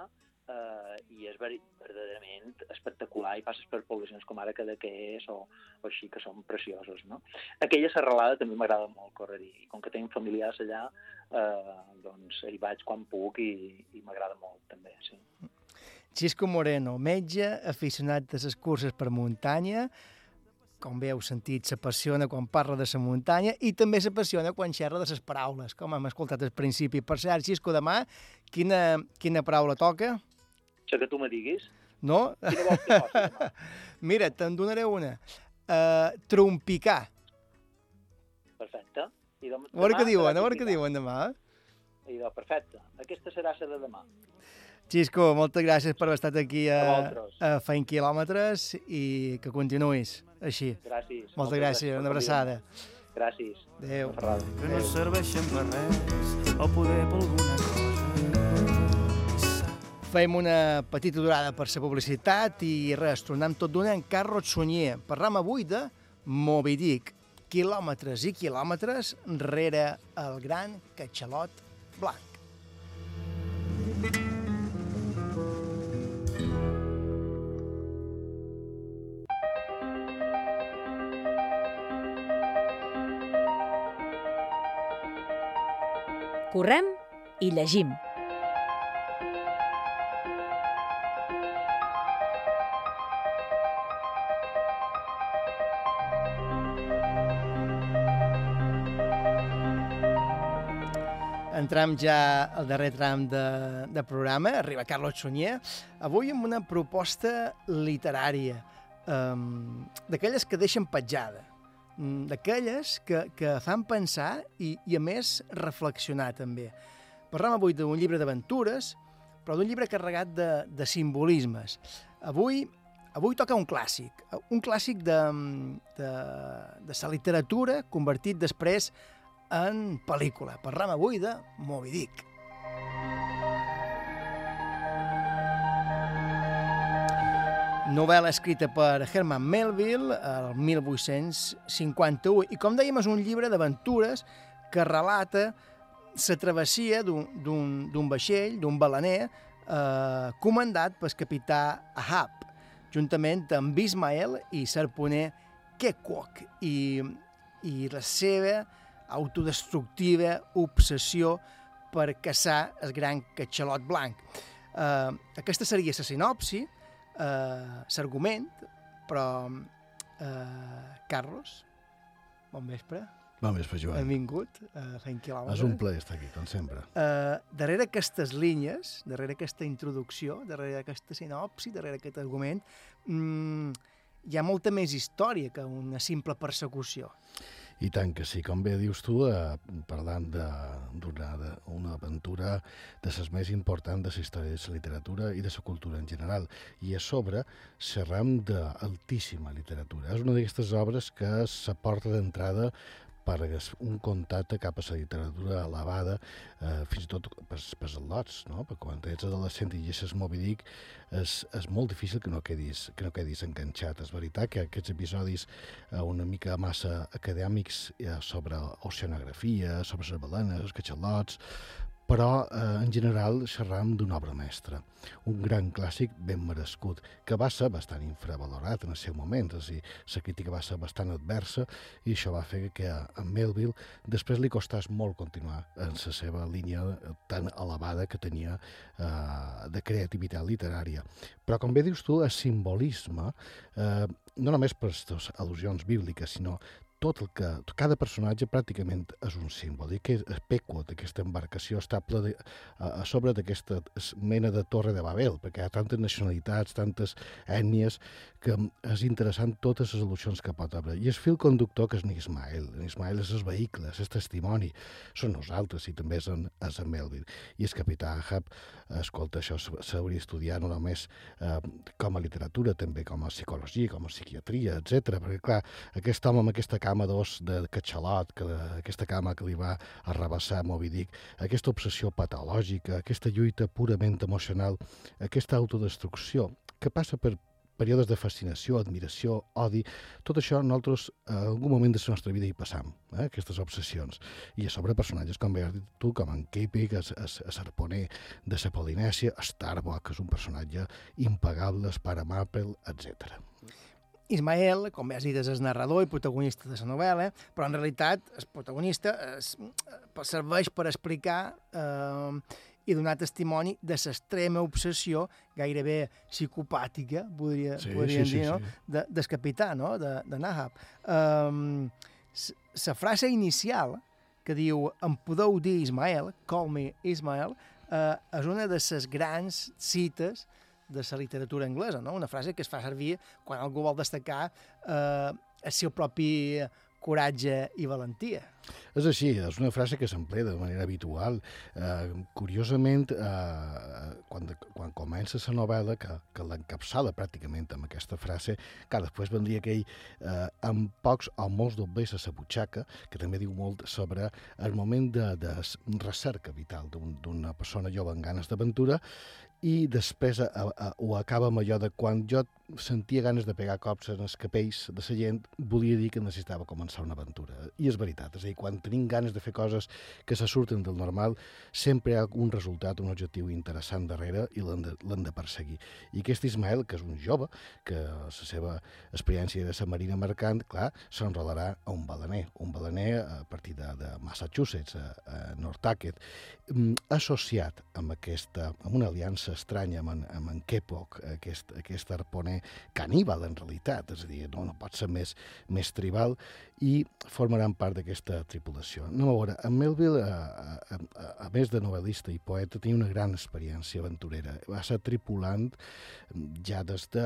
eh, i és verdaderament espectacular i passes per poblacions com ara Cadaqués o, o així, que són preciosos, no? Aquella serralada també m'agrada molt córrer-hi, i com que tinc familiars allà, eh, doncs hi vaig quan puc i, i m'agrada molt, també, sí. Xisco Moreno, metge, aficionat de les curses per muntanya, com bé heu sentit, s'apassiona quan parla de la muntanya i també s'apassiona quan xerra de les paraules, com hem escoltat al principi. Per cert, Xisco, demà, quina, quina paraula toca? Això que tu me diguis, No? Quina vols que posi demà? Mira, te'n donaré una. Uh, trompicar. perfecte. I dem- A veure demà què diuen, a veure què diuen demà. I de, perfecte. Aquesta serà la de demà. Xisco, moltes gràcies per haver estat aquí a, A Feint Quilòmetres i que continuïs així. Gràcies. Moltes gràcies, per una abraçada. Gràcies. Adéu. Que no serveixen per res o poder per alguna cosa. Fem una petita durada per la publicitat i res, tornem tot d'una en Carlos Sunyer. Parlam avui de Moby Dick, quilòmetres i quilòmetres rere el gran catxalot blanc. Correm i llegim. Entram ja al darrer tram de, de programa, arriba Carlos Sunyer, avui amb una proposta literària, um, d'aquelles que deixen petjada, mm, d'aquelles que, que fan pensar i, i, a més, reflexionar també. Parlem avui d'un llibre d'aventures, però d'un llibre carregat de, de simbolismes. Avui, avui toca un clàssic, un clàssic de, de, de la literatura convertit després en pel·lícula. Parlem avui de Moby Dick. Novel·la escrita per Herman Melville el 1851 i, com dèiem, és un llibre d'aventures que relata la travessia d'un- vaixell, d'un balaner, eh, comandat pel capità Ahab, juntament amb Ismael i Serponer Kekok, i, i la seva autodestructiva obsessió per caçar el gran catxalot blanc. Eh, aquesta seria la sinopsi, eh, l'argument, però eh, Carlos, bon vespre. Bon vespre, Joan. Benvingut a Fent Quilòmetres. És un plaer estar aquí, com sempre. Uh, darrere aquestes línies, darrere aquesta introducció, darrere aquesta sinopsi, darrere aquest argument, mm, hi ha molta més història que una simple persecució. I tant que sí, com bé dius tu, eh, parlant d'una una aventura de les més importants de la història de la literatura i de la cultura en general. I a sobre xerram d'altíssima literatura. És una d'aquestes obres que s'aporta d'entrada per un contacte cap a la literatura elevada, eh, fins i tot pels, pels al·lots, no? Perquè quan ets adolescent i llegeixes Moby Dick és, és molt difícil que no quedis, que no quedis enganxat. És veritat que aquests episodis eh, una mica massa acadèmics eh, sobre oceanografia, sobre les balenes, els catxalots, però eh, en general xerram d'una obra mestra, un gran clàssic ben merescut, que va ser bastant infravalorat en el seu moment, és a dir, la crítica va ser bastant adversa i això va fer que a Melville després li costàs molt continuar en la seva línia tan elevada que tenia eh, de creativitat literària. Però, com bé dius tu, el simbolisme, eh, no només per les al·lusions bíbliques, sinó tot el que... Cada personatge pràcticament és un símbol, i que el peco d'aquesta embarcació està ple de, a, a sobre d'aquesta mena de torre de Babel, perquè hi ha tantes nacionalitats, tantes ètnies, que és interessant totes les al·lusions que pot haver. I el fil conductor que és en Ismael. En Ismael és el vehicle, és el testimoni, són nosaltres i també és en, és en Melville. I el capità Ahab, escolta, això s'hauria d'estudiar no només eh, com a literatura, també com a psicologia, com a psiquiatria, etc. Perquè, clar, aquest home amb aquesta cama d'os de catxalot, que, aquesta cama que li va arrabassar Moby Dick, aquesta obsessió patològica, aquesta lluita purament emocional, aquesta autodestrucció, que passa per períodes de fascinació, admiració, odi, tot això nosaltres en algun moment de la nostra vida hi passam, eh? aquestes obsessions. I a sobre personatges com dit tu, com en Kepi, que és, és, és arponer de la Polinèsia, Starbuck, que és un personatge impagable, el pare Maple, etc. Ismael, com bé has dit, és narrador i protagonista de la novel·la, però en realitat el protagonista es, serveix per explicar eh, i donar testimoni de l'extrema obsessió, gairebé psicopàtica, podria, Sí, podríem sí, sí, dir, no? sí. De, del capità, no? de, de Nahab. Um, la frase inicial que diu em podeu dir Ismael, call me Ismael, eh, és una de les grans cites de la literatura anglesa, no? una frase que es fa servir quan algú vol destacar eh, el seu propi coratge i valentia. És així, és una frase que s'emplea de manera habitual. Eh, curiosament, eh, quan, quan comença la novel·la, que, que l'encapçala pràcticament amb aquesta frase, que després vendria aquell eh, amb pocs o molts doblers a la butxaca, que també diu molt sobre el moment de, de recerca vital d'un- d'una persona jove amb ganes d'aventura, i després a, a, ho acaba amb allò de quan jo sentia ganes de pegar cops en els capells de la gent, volia dir que necessitava començar una aventura. I és veritat, és a dir, quan tenim ganes de fer coses que se surten del normal, sempre hi ha un resultat, un objectiu interessant darrere i l'hem de, de perseguir. I aquest Ismael, que és un jove, que la seva experiència de la marina mercant, clar, s'enrolarà a un balaner, un balaner a partir de, de Massachusetts, a, a Northaket, mm, associat amb, aquesta, amb una aliança estranya amb en, amb en Kepok, aquest, aquest arponer caníbal en realitat, és a dir, no, no pot ser més, més tribal, i formaran part d'aquesta tripulació. No, a veure, en Melville, a, a, a, a més de novel·lista i poeta, tenia una gran experiència aventurera. Va ser tripulant ja des de,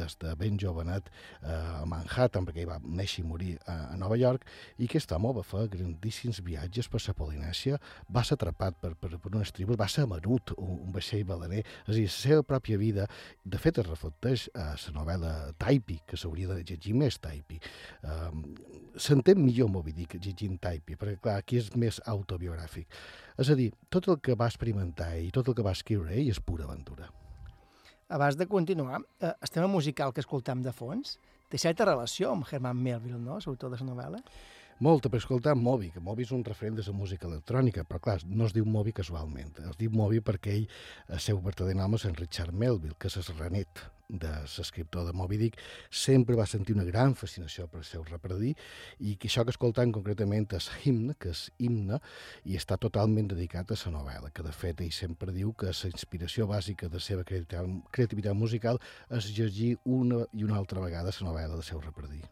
des de ben jovenet eh, a Manhattan, perquè hi va néixer i morir a, a Nova York, i aquest home va fer grandíssims viatges per la Polinèsia, va ser atrapat per, per, per unes tribus, va ser amarut un, un vaixell balaner, és a dir, la seva pròpia vida, de fet es reflecteix a la novel·la Taipi, que s'hauria de llegir més Taipi. Um, S'entén millor Moby Dick llegint Taipi, perquè clar, aquí és més autobiogràfic. És a dir, tot el que va experimentar i tot el que va escriure ell és pura aventura. Abans de continuar, eh, el tema musical que escoltam de fons té certa relació amb Herman Melville, no?, l'autor de la novel·la. Molta, per escoltar Moby, que Moby és un referent de la música electrònica, però clar, no es diu Moby casualment, es diu Moby perquè ell, el seu verdader nom és en Richard Melville, que és renet de l'escriptor de Moby Dick, sempre va sentir una gran fascinació per el seu repredí i que això que escoltant concretament és himne, que és himne, i està totalment dedicat a la novel·la, que de fet ell sempre diu que la inspiració bàsica de la seva creativitat, musical és llegir una i una altra vegada la novel·la del seu repredí.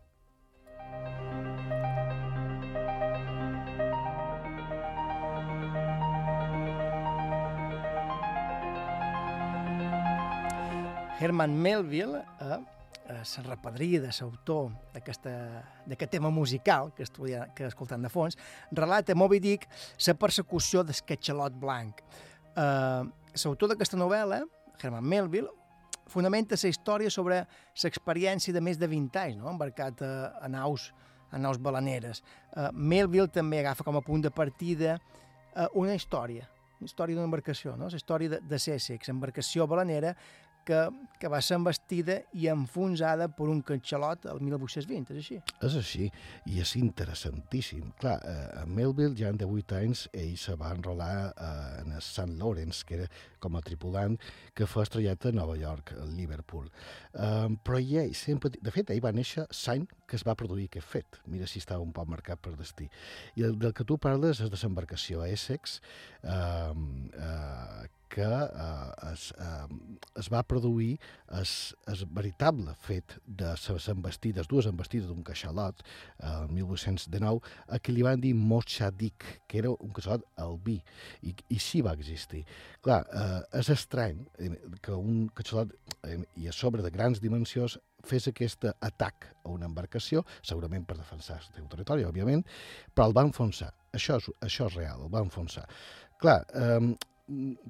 Herman Melville, eh, eh, se'n repadria de l'autor d'aquest tema musical que, estudia, que escoltant de fons, relata Moby Dick la persecució del catxalot blanc. Eh, l'autor d'aquesta novel·la, Herman Melville, fonamenta la història sobre l'experiència de més de 20 anys, no? embarcat a, a naus a naus balaneres. Uh, Melville també agafa com a punt de partida uh, una història, una història d'una embarcació, no? la història de, de Sussex, embarcació balanera, que que, va ser embestida i enfonsada per un catxalot el 1820, és així? És així, i és interessantíssim. Clar, eh, a Melville, ja de 8 anys, ell se va enrolar eh, en el St. Lawrence, que era com a tripulant que fa estrellat a Nova York, a Liverpool. Um, però ell sempre... De fet, ell va néixer l'any que es va produir aquest fet. Mira si estava un poc marcat per destí. I el del que tu parles és de l'embarcació a Essex, um, uh, que uh, es, uh, es va produir el, el veritable fet de les embestides, dues embestides d'un caixalot, el uh, 1819, a qui li van dir Mochadik, que era un caixalot albí, i, i sí va existir. Clar, uh, és estrany eh, que un caixalot, eh, i a sobre de grans dimensions, fes aquest atac a una embarcació, segurament per defensar el seu territori, òbviament, però el va enfonsar. Això és, això és real, el va enfonsar. Clar, eh,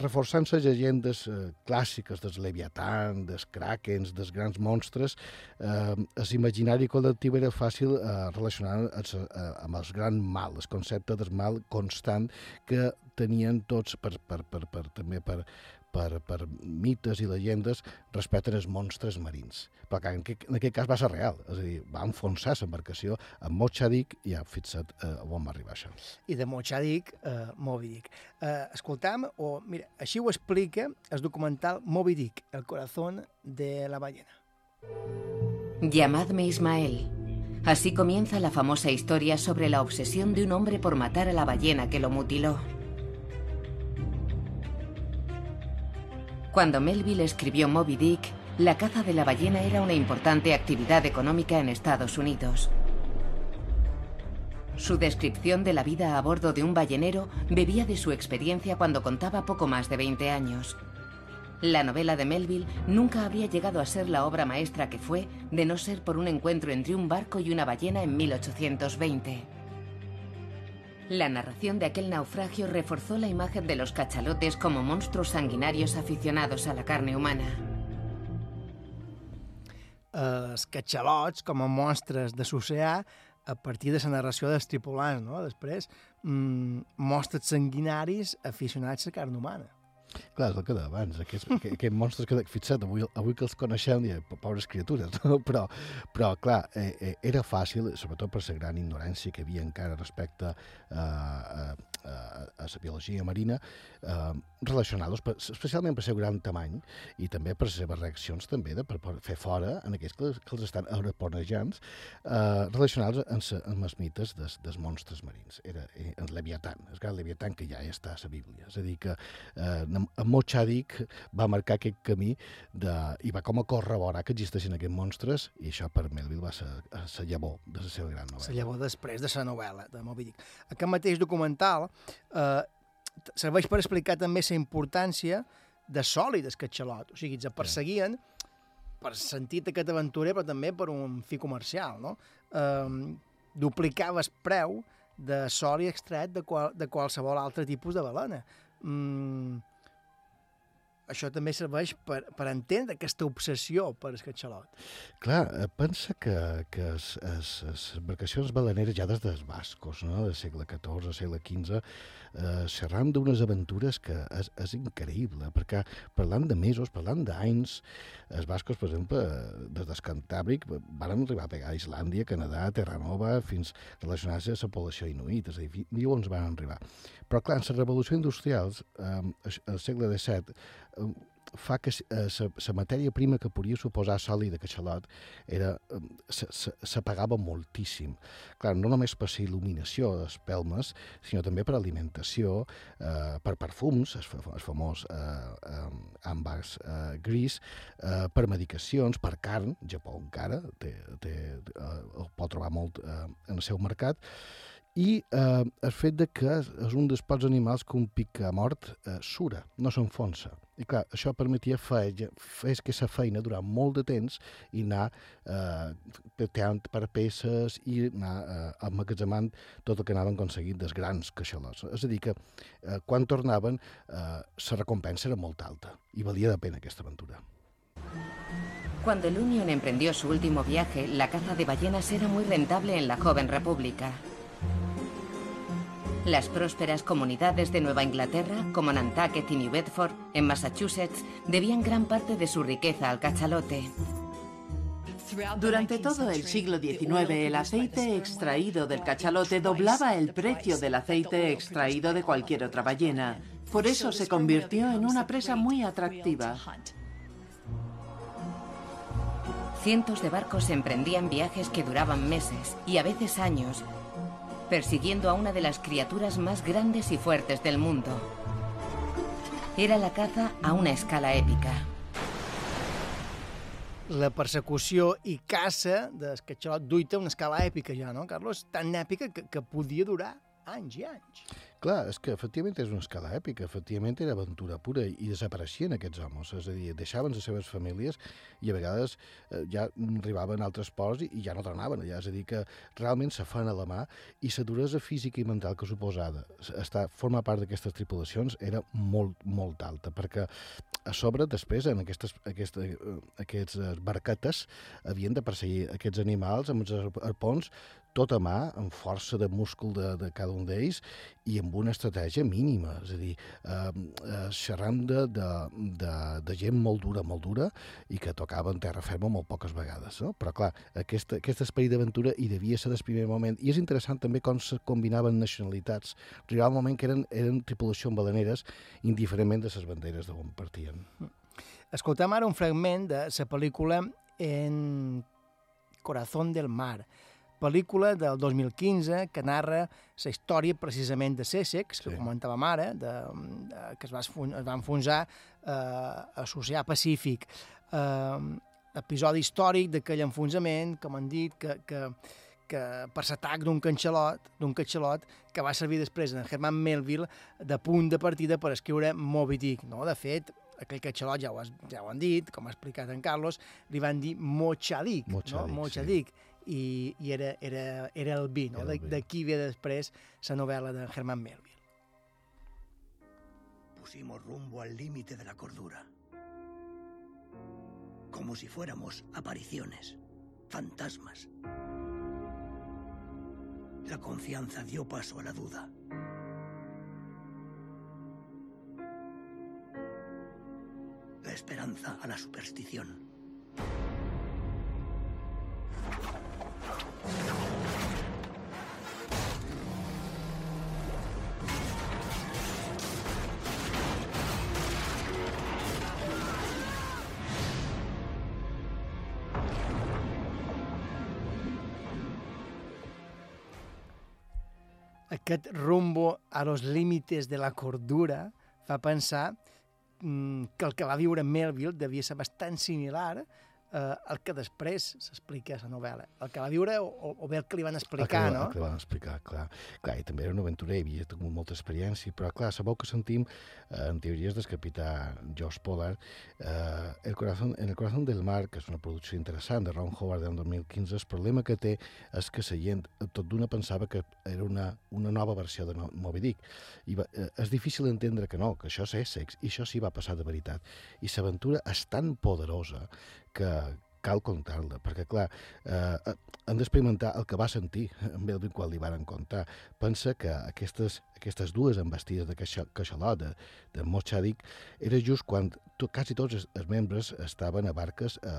reforçant les llegendes eh, clàssiques dels Leviatán, dels Krakens, dels grans monstres, eh, el imaginari col·lectiu era fàcil eh, relacionar els, eh, amb els gran mal, el concepte del mal constant que tenien tots per, per, per, per, també per, per, per mites i llegendes respecte als monstres marins. Però que en, aquest, en aquest cas va ser real, és a dir, va enfonsar l'embarcació amb Mochadik i ja fixa't eh, on va arribar això. I de Mochadik, eh, Moby Dick. Eh, escoltam, o mira, així ho explica el documental Moby Dick, el corazón de la ballena. Llamadme Ismael. Así comienza la famosa historia sobre la obsesión de un hombre por matar a la ballena que lo mutiló. Cuando Melville escribió Moby Dick, la caza de la ballena era una importante actividad económica en Estados Unidos. Su descripción de la vida a bordo de un ballenero bebía de su experiencia cuando contaba poco más de 20 años. La novela de Melville nunca habría llegado a ser la obra maestra que fue de no ser por un encuentro entre un barco y una ballena en 1820. La narración de aquel naufragio reforzó la imagen de los cachalotes como monstruos sanguinarios aficionados a la carne humana. Els catxalots, com a monstres de l'oceà, a partir de la narració dels tripulants, no? Després, mm, mostres sanguinaris a carn humana. Clar, és el que deia abans, aquests, aqu- aquests monstres que fixa't, avui, avui que els coneixem, diem, pobres criatures, no? però, però clar, eh, eh, era fàcil, sobretot per la gran ignorància que havia encara respecte a, a, a, a la biologia marina, eh, relacionar-los, especialment per seu gran tamany i també per les seves reaccions també, de, per, fer fora en aquells que, que els estan araponejants, eh, relacionar-los amb, amb els mites dels, dels monstres marins. Era eh, el Leviatán, el gran Leviatán que ja està a la Bíblia. És a dir, que eh, en Mochadik va marcar aquest camí de, i va com a corroborar que existeixen aquests monstres i això per Melville va ser la llavor de la seva gran La novel·la. llavor després de la novel·la de Moby Dick. Aquest mateix documental eh, serveix per explicar també la importància de sòlid del catxalot. O sigui, els perseguien per sentit aquest aventurer, però també per un fi comercial, no? Duplicava el preu de sòlid extret de, qual, de qualsevol altre tipus de balena. Mm, això també serveix per, per entendre aquesta obsessió per el catxalot. Clar, eh, pensa que, que les es, es embarcacions baleneres ja des dels bascos, no? del segle XIV, segle XV, eh, xerram d'unes aventures que és, és increïble, perquè parlant de mesos, parlant d'anys, els bascos, per exemple, des del Cantàbric, van arribar a pegar a Islàndia, Canadà, Terranova, fins relacionar-se amb la població inuit, és a dir, ni on van arribar. Però, clar, en la revolució industrial, eh, al segle XVII, eh, fa que la matèria prima que podia suposar sòlid de catxalot era, eh, se, se, se pagava moltíssim. Clar, no només per la il·luminació d'espelmes, sinó també per alimentació, eh, per perfums, el, el famós eh, eh, àmbars eh, gris, eh, per medicacions, per carn, Japó encara té, té, eh, el pot trobar molt eh, en el seu mercat, i eh, el fet de que és un dels pocs animals que un pic a mort eh, sura, no s'enfonsa. I clar, això permetia fer, fer aquesta feina durant molt de temps i anar eh, peteant per peces i anar eh, emmagatzemant tot el que anaven aconseguint dels grans caixalots. És a dir, que eh, quan tornaven eh, recompensa era molt alta i valia la pena aquesta aventura. Cuando el Union emprendió su último viaje, la caza de ballenas era muy rentable en la joven república. Las prósperas comunidades de Nueva Inglaterra, como Nantucket y New Bedford, en Massachusetts, debían gran parte de su riqueza al cachalote. Durante todo el siglo XIX, el aceite extraído del cachalote doblaba el precio del aceite extraído de cualquier otra ballena. Por eso se convirtió en una presa muy atractiva. Cientos de barcos emprendían viajes que duraban meses y a veces años, persiguiendo a una de las criaturas más grandes y fuertes del mundo. Era la caza a una escala épica. La persecució i caça del catxalot duita a una escala èpica ja, no, Carlos? Tan èpica que, que podia durar anys i anys. Clar, és que efectivament és una escala èpica, efectivament era aventura pura i desapareixien aquests homes, és a dir, deixaven les seves famílies i a vegades eh, ja arribaven a altres ports i, i ja no tornaven allà, és a dir, que realment se fan a la mà i la duresa física i mental que suposada estar, formar part d'aquestes tripulacions era molt, molt alta, perquè a sobre, després, en aquestes, aquestes, eh, aquests eh, barquetes havien de perseguir aquests animals amb els arpons tot a mà, amb força de múscul de, de cada un d'ells i amb una estratègia mínima. És a dir, eh, eh, xerram de, de, de, de gent molt dura, molt dura, i que tocava en terra ferma molt poques vegades. No? Però, clar, aquest, aquest esperit d'aventura hi devia ser del primer moment. I és interessant també com se combinaven nacionalitats. Arribava un moment que eren, eren tripulació baleneres, indiferentment de les banderes d'on partien. Escoltem ara un fragment de la pel·lícula En Corazón del Mar, pel·lícula del 2015 que narra la història precisament de Sussex, que comentàvem ara, de, de, que es va, es va enfonsar eh, a l'oceà Pacífic. Eh, episodi històric d'aquell enfonsament, com han dit, que, que, que per l'atac d'un catxalot, d'un catxalot que va servir després en Herman Melville de punt de partida per escriure Moby Dick. No? De fet, aquell catxalot, ja ho, has, ja ho han dit, com ha explicat en Carlos, li van dir Mochadik, Mochadik, no? sí. I, i era, era, era el vi, no? D'aquí ve després la novel·la de Herman Melville. Pusimos rumbo al límite de la cordura. Como si fuéramos apariciones, fantasmas. La confianza dio paso a la duda. La esperanza a la superstición. Los límites de la cordura fa pensar mm, que el que va viure Melville devia ser bastant similar eh, al que després s'explica a la novel·la. El que va viure o, o, bé el que li van explicar, el que, no? El que van explicar, clar. clar. I també era un aventurer, havia tingut molta experiència, però clar, sabeu que sentim eh, en teories del capità Josh Pollard, eh, el corazón, en el corazón del mar, que és una producció interessant de Ron Howard del 2015, el problema que té és que la gent tot d'una pensava que era una, una nova versió de Moby Dick. I va, eh, és difícil entendre que no, que això és Essex, i això sí va passar de veritat. I l'aventura és tan poderosa que cal contar-la, perquè, clar, eh, han d'experimentar el que va sentir en Melvin quan li varen contar. Pensa que aquestes, aquestes dues embestides de Caixalot, de, Mochadik, era just quan to, quasi tots els, els membres estaven a barques eh,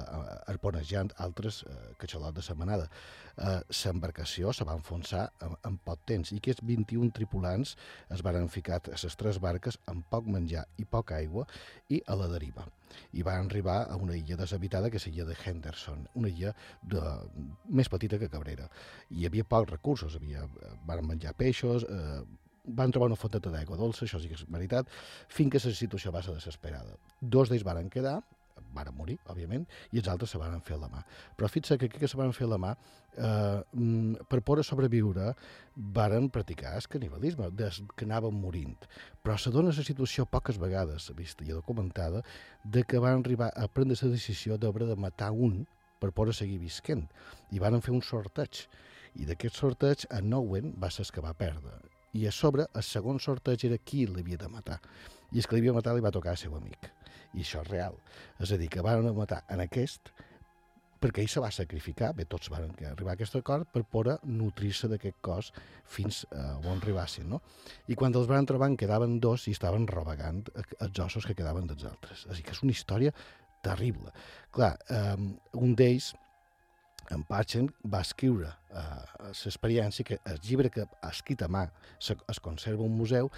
arponejant altres eh, de setmanada. Eh, L'embarcació se va enfonsar en, en poc temps i aquests 21 tripulants es varen ficar a les tres barques amb poc menjar i poca aigua i a la deriva i van arribar a una illa deshabitada que és l'illa de Henderson, una illa de, més petita que Cabrera. Hi havia pocs recursos, havia, van menjar peixos, eh, van trobar una fonteta d'aigua dolça, això sí que és veritat, fins que la situació va ser desesperada. Dos d'ells varen quedar, varen morir, òbviament, i els altres se van fer a la mà. Però fixa que aquells que se van fer a la mà, eh, mm, per poder sobreviure, varen practicar el canibalisme, des que anaven morint. Però se dona la situació poques vegades, vista i documentada, de que van arribar a prendre la decisió d'haver de matar un per poder seguir visquent. I van fer un sorteig. I d'aquest sorteig, en Owen va ser el que va perdre. I a sobre, el segon sorteig era qui l'havia de matar. I el que l'havia matat li va tocar al seu amic. I això és real. És a dir, que van matar en aquest perquè ell se va sacrificar, bé, tots van arribar a aquest acord, per poder nutrir-se d'aquest cos fins a on arribassin, no? I quan els van trobar en quedaven dos i estaven robegant els ossos que quedaven dels altres. Així que és una història terrible. Clar, eh, un d'ells, en Patchen va escriure eh, l'experiència, que el llibre que ha escrit a mà es conserva un museu,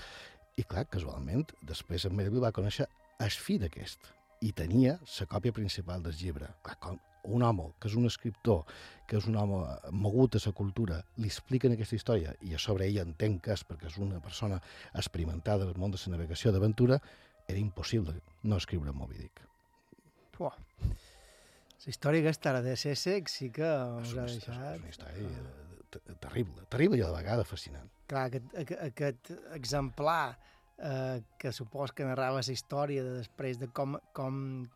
i clar, casualment, després en Melville va conèixer el fill d'aquest, i tenia la còpia principal del llibre. Clar, com un home que és un escriptor, que és un home mogut a la cultura, li expliquen aquesta història i a sobre ell entén que és perquè és una persona experimentada en el món de la navegació d'aventura, era impossible no escriure Moby Dick. Uah. La història aquesta ara de Sussex sí que us ha deixat... És una història te- terrible, terrible i a la vegada fascinant. Clar, aquest, aquest exemplar eh, que supos que narrava la història de després de com, com,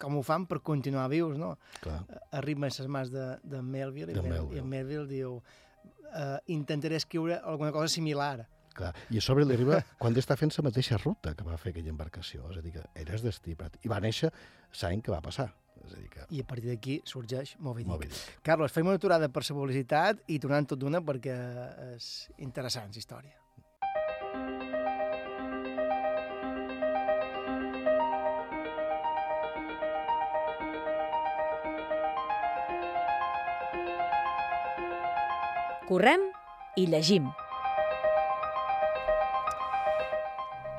com ho fan per continuar vius, no? Clar. Arriba a les mans de, de Melville, De i, Mel, Melville. i Melville diu eh, intentaré escriure alguna cosa similar. Clar. I a sobre li arriba quan està fent la mateixa ruta que va fer aquella embarcació. És a dir, que era destí. pràctic. I va néixer l'any que va passar. És a dir, que... I a partir d'aquí sorgeix Moby Dick. Moby Dick. Carlos, fem una aturada per la publicitat i tornant tot d'una perquè és interessant la història. Correm i llegim.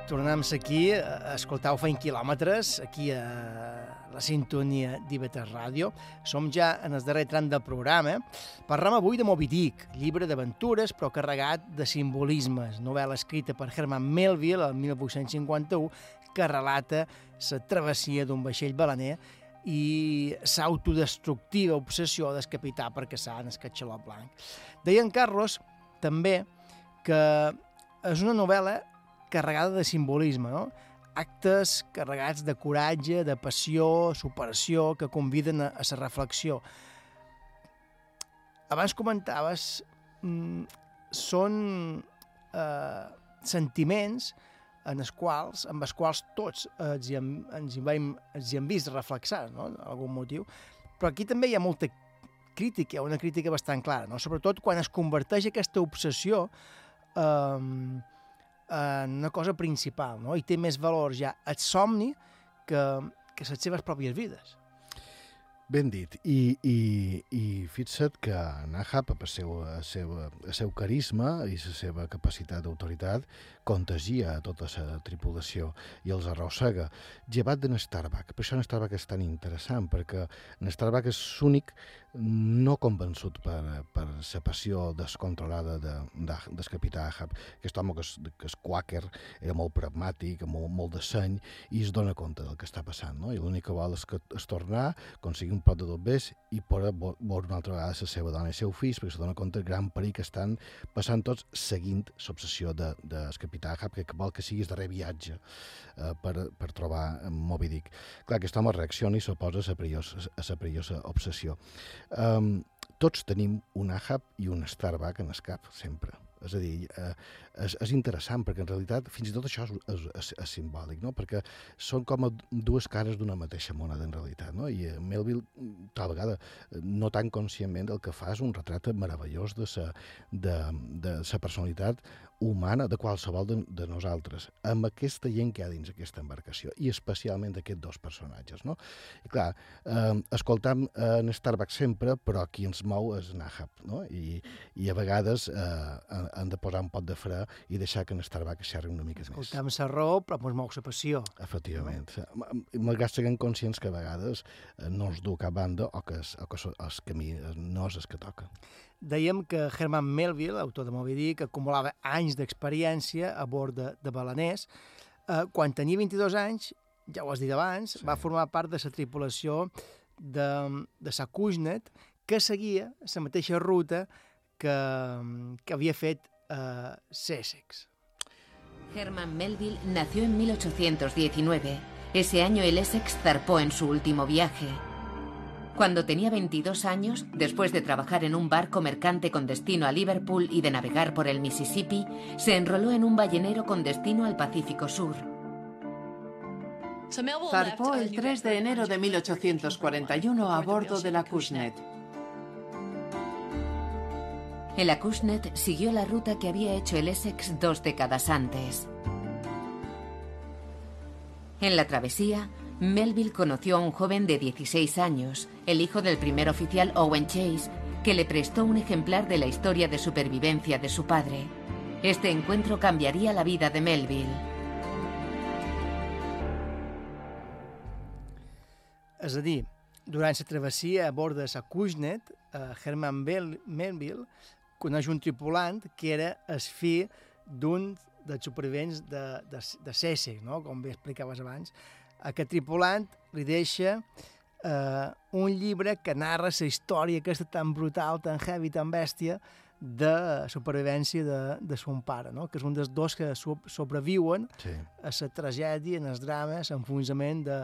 Tornem aquí a escoltar Feint quilòmetres, aquí a la sintonia d'Ivetes Ràdio. Som ja en el darrer tram del programa. Parlem avui de Moby Dick, llibre d'aventures però carregat de simbolismes, novel·la escrita per Herman Melville el 1851 que relata la travessia d'un vaixell balaner i l'autodestructiva obsessió per caçar el catxalot blanc. Deia en Carlos també que és una novel·la carregada de simbolisme, no? actes carregats de coratge, de passió, superació, que conviden a, a la reflexió. Abans comentaves, mm, són eh, sentiments en els quals, amb els quals tots ens hi hem, ens hi hem, ens hi hem vist reflexats, no? per algun motiu. Però aquí també hi ha molta crítica, una crítica bastant clara, no? sobretot quan es converteix aquesta obsessió eh, en una cosa principal, no? i té més valor ja el somni que, que les seves pròpies vides. Ben dit. I, i, i fixa't que Nahab, seu, el seu, el seu carisma i la seva capacitat d'autoritat, contagia a tota la tripulació i els arrossega, llevat de Starbuck. Per això Starbuck és tan interessant, perquè Starbuck és l'únic no convençut per, per la passió descontrolada de, de, del capità Ahab. Aquest home que és, que és quàquer, era molt pragmàtic, molt, molt de seny, i es dona compte del que està passant. No? I l'únic que vol és, que, és tornar, aconseguir un pot de dobbers i poder veure una altra vegada la seva dona i el seu fill, perquè se dona compte del gran perill que estan passant tots seguint l'obsessió de, de el capità Ahab, que vol que sigui el darrer viatge eh, per, per trobar Moby Dick. Clar, aquest home reacciona i s'oposa a la perillosa, obsessió. Um, tots tenim un Ahab i un Starbuck en el cap, sempre. És a dir, eh, és, és interessant perquè en realitat fins i tot això és, és, és, simbòlic, no? perquè són com dues cares d'una mateixa moneda en realitat. No? I eh, Melville, tal vegada, no tan conscientment, el que fa és un retrat meravellós de sa, de, de sa personalitat humana de qualsevol de, de nosaltres, amb aquesta gent que hi ha dins aquesta embarcació, i especialment d'aquests dos personatges. No? I clar, eh, escoltam eh, en Starbucks sempre, però qui ens mou és Nahab, no? I, i a vegades eh, han de posar un pot de fre i deixar que en Starbucks xerri una mica més. Escoltem la raó, però ens mou la passió. Efectivament. No? Malgrat siguem conscients que a vegades eh, no es du cap banda o que, es, o que el camí eh, no és el que toca. Dèiem que Herman Melville, autor de Moby Dick, acumulava anys d'experiència a bord de, de balaners. Eh, quan tenia 22 anys, ja ho has dit abans, sí. va formar part de la tripulació de, de sa Kuznet, que seguia la mateixa ruta que, que havia fet eh, Sussex. Herman Melville nació en 1819. Ese año el Essex zarpó en su último viaje. Cuando tenía 22 años, después de trabajar en un barco mercante con destino a Liverpool y de navegar por el Mississippi, se enroló en un ballenero con destino al Pacífico Sur. Zarpó el 3 de enero de 1841 a bordo de la. El Acushnet siguió la ruta que había hecho el Essex dos décadas antes. En la travesía, Melville conoció a un joven de 16 años, el hijo del primer oficial Owen Chase, que le prestó un ejemplar de la historia de supervivencia de su padre. Este encuentro cambiaría la vida de Melville. És a dir, durant la travessia a bord de la Kushnet, eh, Herman Bel Melville coneix un tripulant que era el fill d'un dels supervivents de, de, de Cèsec, no? com bé explicaves abans. Aquest tripulant li deixa eh, un llibre que narra la història aquesta tan brutal, tan heavy, tan bèstia, de supervivència de, de son pare, no? que és un dels dos que so sobreviuen Sí. a la tragèdia, en els drames, l'enfonsament de,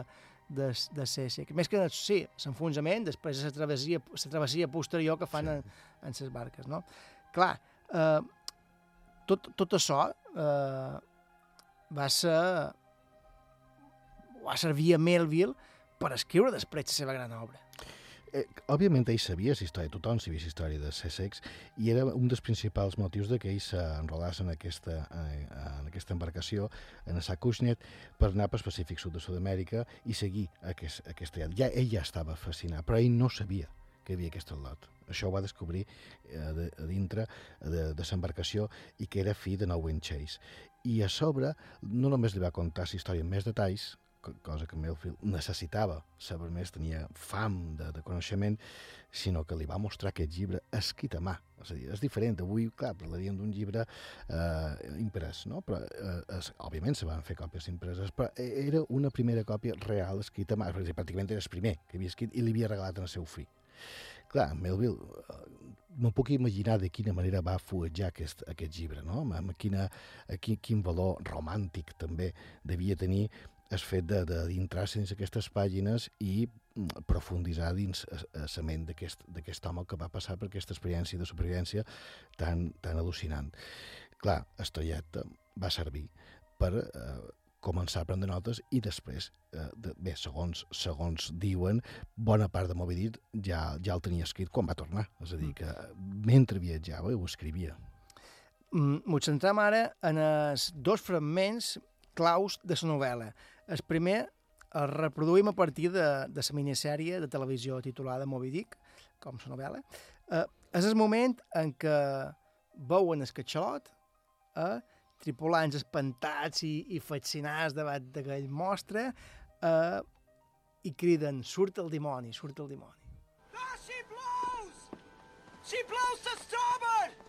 de, de Cèsec. Més que sí, l'enfonsament, després la travessia, la travessia posterior que fan sí. en, en les barques. No? Clar, eh, tot, tot això eh, va ser va servir a Melville per escriure després la seva gran obra. Eh, òbviament ell sabia la història, tothom sabia la història de Sussex i era un dels principals motius de que ell s'enrolàs en, aquesta, eh, en aquesta embarcació, en Sacushnet, per anar pel Pacífic Sud de Sud-amèrica i seguir aquest, aquesta llat. Ja, ell ja estava fascinat, però ell no sabia que hi havia aquest lot. Això ho va descobrir eh, de, a dintre de, de l'embarcació i que era fill de Owen Chase. I a sobre, no només li va contar la història amb més detalls, cosa que Melfield necessitava saber més, tenia fam de, de coneixement, sinó que li va mostrar aquest llibre escrit a mà. És a dir, és diferent. Avui, clar, parlaríem d'un llibre eh, imprès, no? Però, eh, es, òbviament, se van fer còpies impreses, però e- era una primera còpia real escrita a mà. Dir, pràcticament era el primer que havia escrit i li havia regalat al seu fill. Clar, Melville, eh, no puc imaginar de quina manera va fuetjar aquest, aquest llibre, no? Amb, quina, a quin, quin valor romàntic també devia tenir el fet de, de d'entrar-se dins aquestes pàgines i mm, profunditzar dins la ment d'aquest home que va passar per aquesta experiència de supervivència tan, tan al·lucinant. Clar, Estoyet va servir per eh, començar a prendre notes i després, eh, de, bé, segons, segons diuen, bona part de Moby Dick ja, ja el tenia escrit quan va tornar. És a dir, que mentre viatjava ho escrivia. Mm, Ens centrem ara en els dos fragments claus de la novel·la. El primer el reproduïm a partir de, de la minissèrie de televisió titulada Moby Dick, com la novel·la. Eh, és el moment en què veuen el catxalot, eh, tripulants espantats i, i fascinats davant d'aquell mostre, eh, i criden, surt el dimoni, surt el dimoni. She blows! She blows to starboard!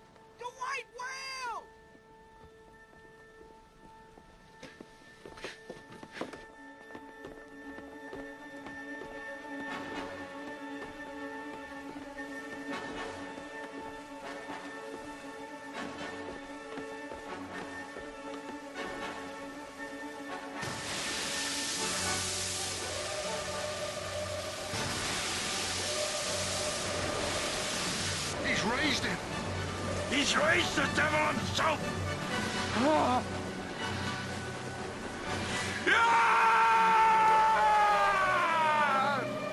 Devil himself. Oh.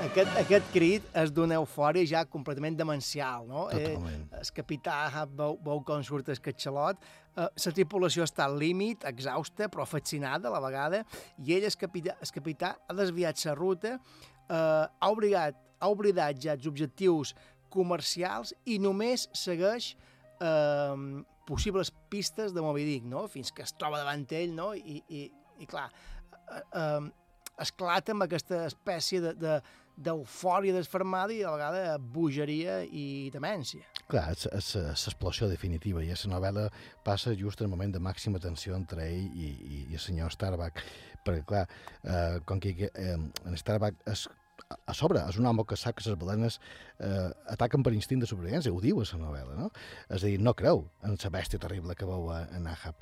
Aquest, aquest crit és d'una eufòria ja completament demencial, no? Totalment. Eh, el capità veu, veu com surt el catxalot, eh, la tripulació està al límit, exhausta, però fascinada a la vegada, i ell, el capità, el capità ha desviat la ruta, eh, ha, obligat, ha oblidat ja els objectius comercials i només segueix eh, possibles pistes de Moby Dick, no? fins que es troba davant ell, no? I, i, i clar, eh, eh, esclata amb aquesta espècie de, de, d'eufòria desfermada i a la vegada bogeria i demència. Clar, és, és, és l'explosió definitiva i la novel·la passa just en el moment de màxima tensió entre ell i, i, i el senyor Starbuck, perquè clar, eh, com que eh, en Starbuck és, a- sobre és un home que sap que les balenes eh, ataquen per instint de supervivència, ho diu a la novel·la, no? És a dir, no creu en la bèstia terrible que veu a, a Nahab.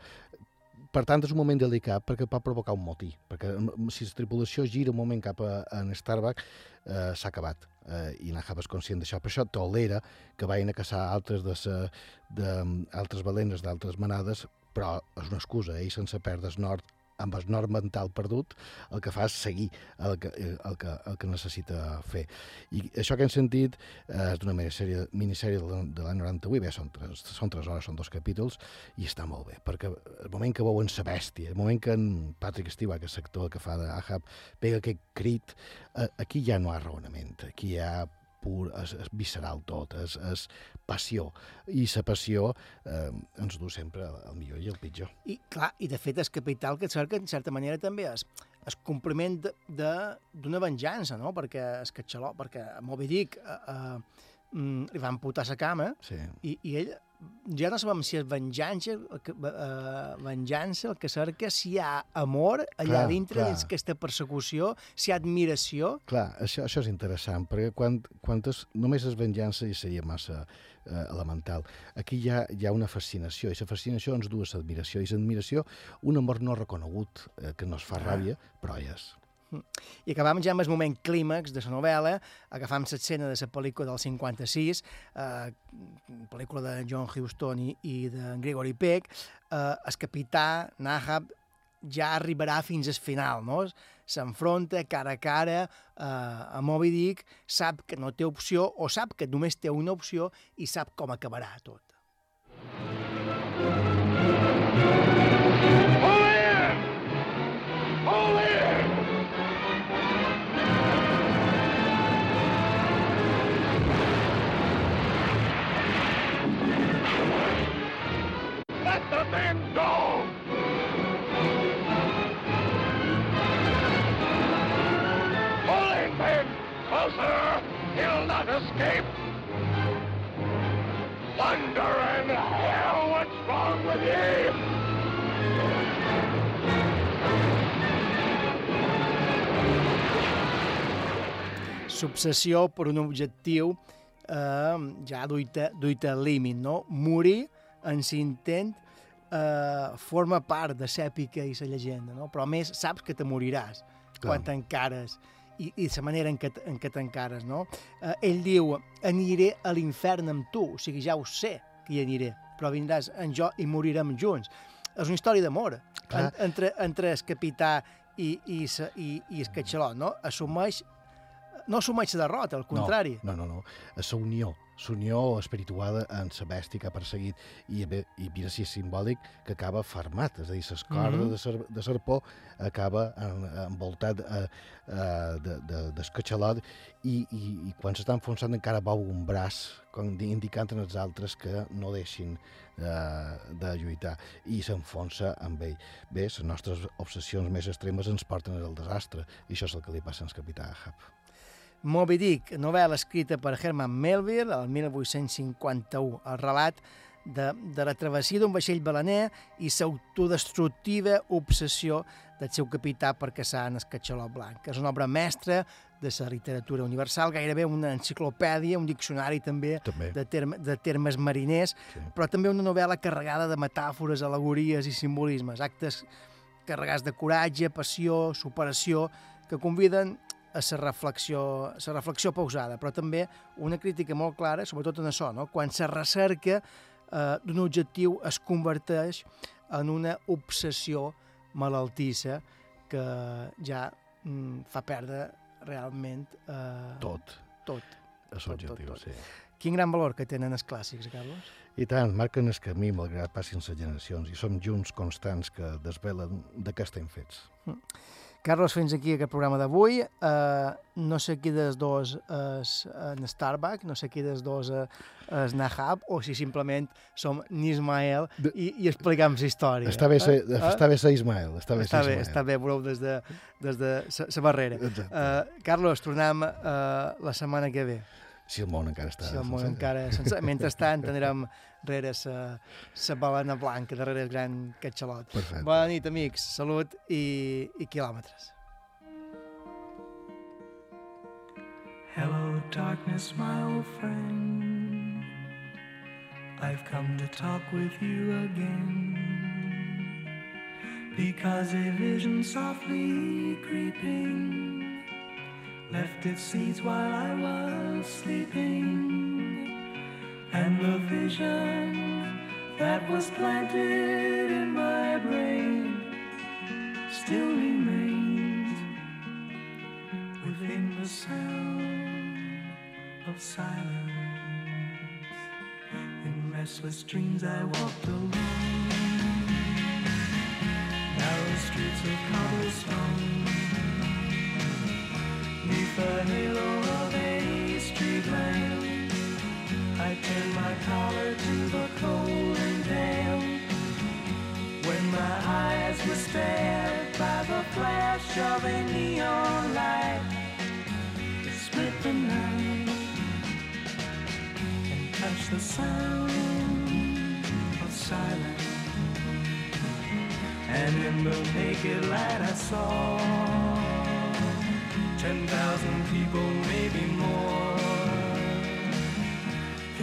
Per tant, és un moment delicat perquè pot provocar un motí, perquè mm, si la tripulació gira un moment cap a, a en Starbuck, eh, s'ha acabat. Eh, I Nahab és conscient d'això. Per això tolera que vagin a caçar altres, de sa, de, altres balenes d'altres manades, però és una excusa. Ell, sense perdre el nord, amb el nord mental perdut, el que fa és seguir el que, el que, el que necessita fer. I això que hem sentit eh, és d'una minissèrie, minissèrie de l'any 98, bé, són tres, són tres hores, són dos capítols, i està molt bé, perquè el moment que veuen sa bèstia, el moment que en Patrick Stewart, que és l'actor que fa d'Ahab, pega aquest crit, eh, aquí ja no hi ha raonament, aquí hi ha pur, és, és visceral tot, és, és passió. I la passió eh, ens du sempre al millor i al pitjor. I, clar, i de fet és capital que cerca, en certa manera, també és el compliment d'una venjança, no? Perquè és catxaló, perquè Moby Dick eh, eh, mm, li van putar la cama sí. i, i ell ja no sabem si és venjança, que, eh, venjança el que cerca, si hi ha amor allà Clar, dintre, clar. dins aquesta persecució, si hi ha admiració, Clar, això, això és interessant, perquè quan, quan és, només és venjança i seria massa eh, elemental. Aquí hi ha, hi ha una fascinació, i la fascinació ens du a l'admiració, i l'admiració un amor no reconegut, eh, que no es fa Ah. ràbia, però és. I acabam ja amb el moment clímax de la novel·la, agafam l'escena de la pel·lícula del 56, eh, pel·lícula de John Huston i, i de Gregory Peck, eh, el capità Nahab ja arribarà fins al final, no? S'enfronta cara a cara eh, a Moby Dick, sap que no té opció o sap que només té una opció i sap com acabarà tot. L'obsessió per un objectiu eh, ja duita, duita al límit, no? Morir en l'intent eh, forma part de l'èpica i la llegenda, no? Però a més saps que te moriràs Clar. quan t'encares i, i la manera en què, en què t'encares, no? Eh, ell diu, aniré a l'infern amb tu, o sigui, ja ho sé que hi aniré, però vindràs en jo i morirem junts. És una història d'amor en, entre, entre el capità i, i, i, i el catxalot, no? Assumeix no assumeix derrota, al contrari. No, no, no. no. És la unió, la unió espirituada en la bèstia que ha perseguit i, i mira si és simbòlic que acaba fermat, és a dir, les cordes Mhm. de, ser, de serpó acaba en, envoltat eh, eh, de, de, d'escatxalot i, i, i quan s'està enfonsant encara veu un braç com di- indicant als altres que no deixin eh, de lluitar i s'enfonsa amb ell. Bé, les nostres obsessions més extremes ens porten al desastre i això és el que li passa al capità Ahab. Moby Dick, novel·la escrita per Herman Melville el 1851, el relat de, de la travessia d'un vaixell balaner i l'autodestructiva obsessió del seu capità per caçar en el catxalot blanc. És una obra mestra de la literatura universal, gairebé una enciclopèdia, un diccionari també, També. De, terme, de termes mariners, Sí. però també una novel·la carregada de metàfores, alegories i simbolismes, actes carregats de coratge, passió, superació, que conviden a la reflexió, la reflexió pausada, però també una crítica molt clara, sobretot en això, no? quan la recerca eh, d'un objectiu es converteix en una obsessió malaltissa que ja mm, fa perdre realment... Eh, Tot. Tot. És l'objectiu, sí. Quin gran valor que tenen els clàssics, Carlos. I tant, marquen el camí malgrat passin les generacions i som junts constants que desvelen de què estem fets. Carlos, fins aquí aquest programa d'avui. Uh, no sé qui dels dos és en Starbuck, no sé qui dels dos eh, és Nahab, o si simplement som Nismael i, i explicam la història. Està bé ser, Eh? està bé ser Ismael, està bé està bé, Ismael. està bé, veureu des de, des de la barrera. Exacte. Uh, Carlos, tornem uh, la setmana que ve. Si el món encara està Si el món sencer. encara... Sense... Mentrestant tindrem rere la balena blanca, darrere el gran catxalot. Perfecte. Bona nit, amics. Salut i, i quilòmetres. Hello, darkness, my old friend. I've come to talk with you again. Because a vision softly creeping left its seeds while I was sleeping. And the vision that was planted in my brain still remains within the sound of silence. In restless dreams, I walked alone, narrow streets of cobblestone, neath the halo of a street lamp. I turned my collar to the cold and damp. When my eyes were stared by the flash of a neon light that split the night and touched the sound of silence. And in the naked light I saw ten thousand people, maybe more.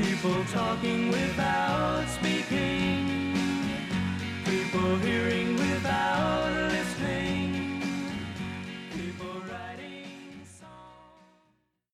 People talking without speaking. People hearing without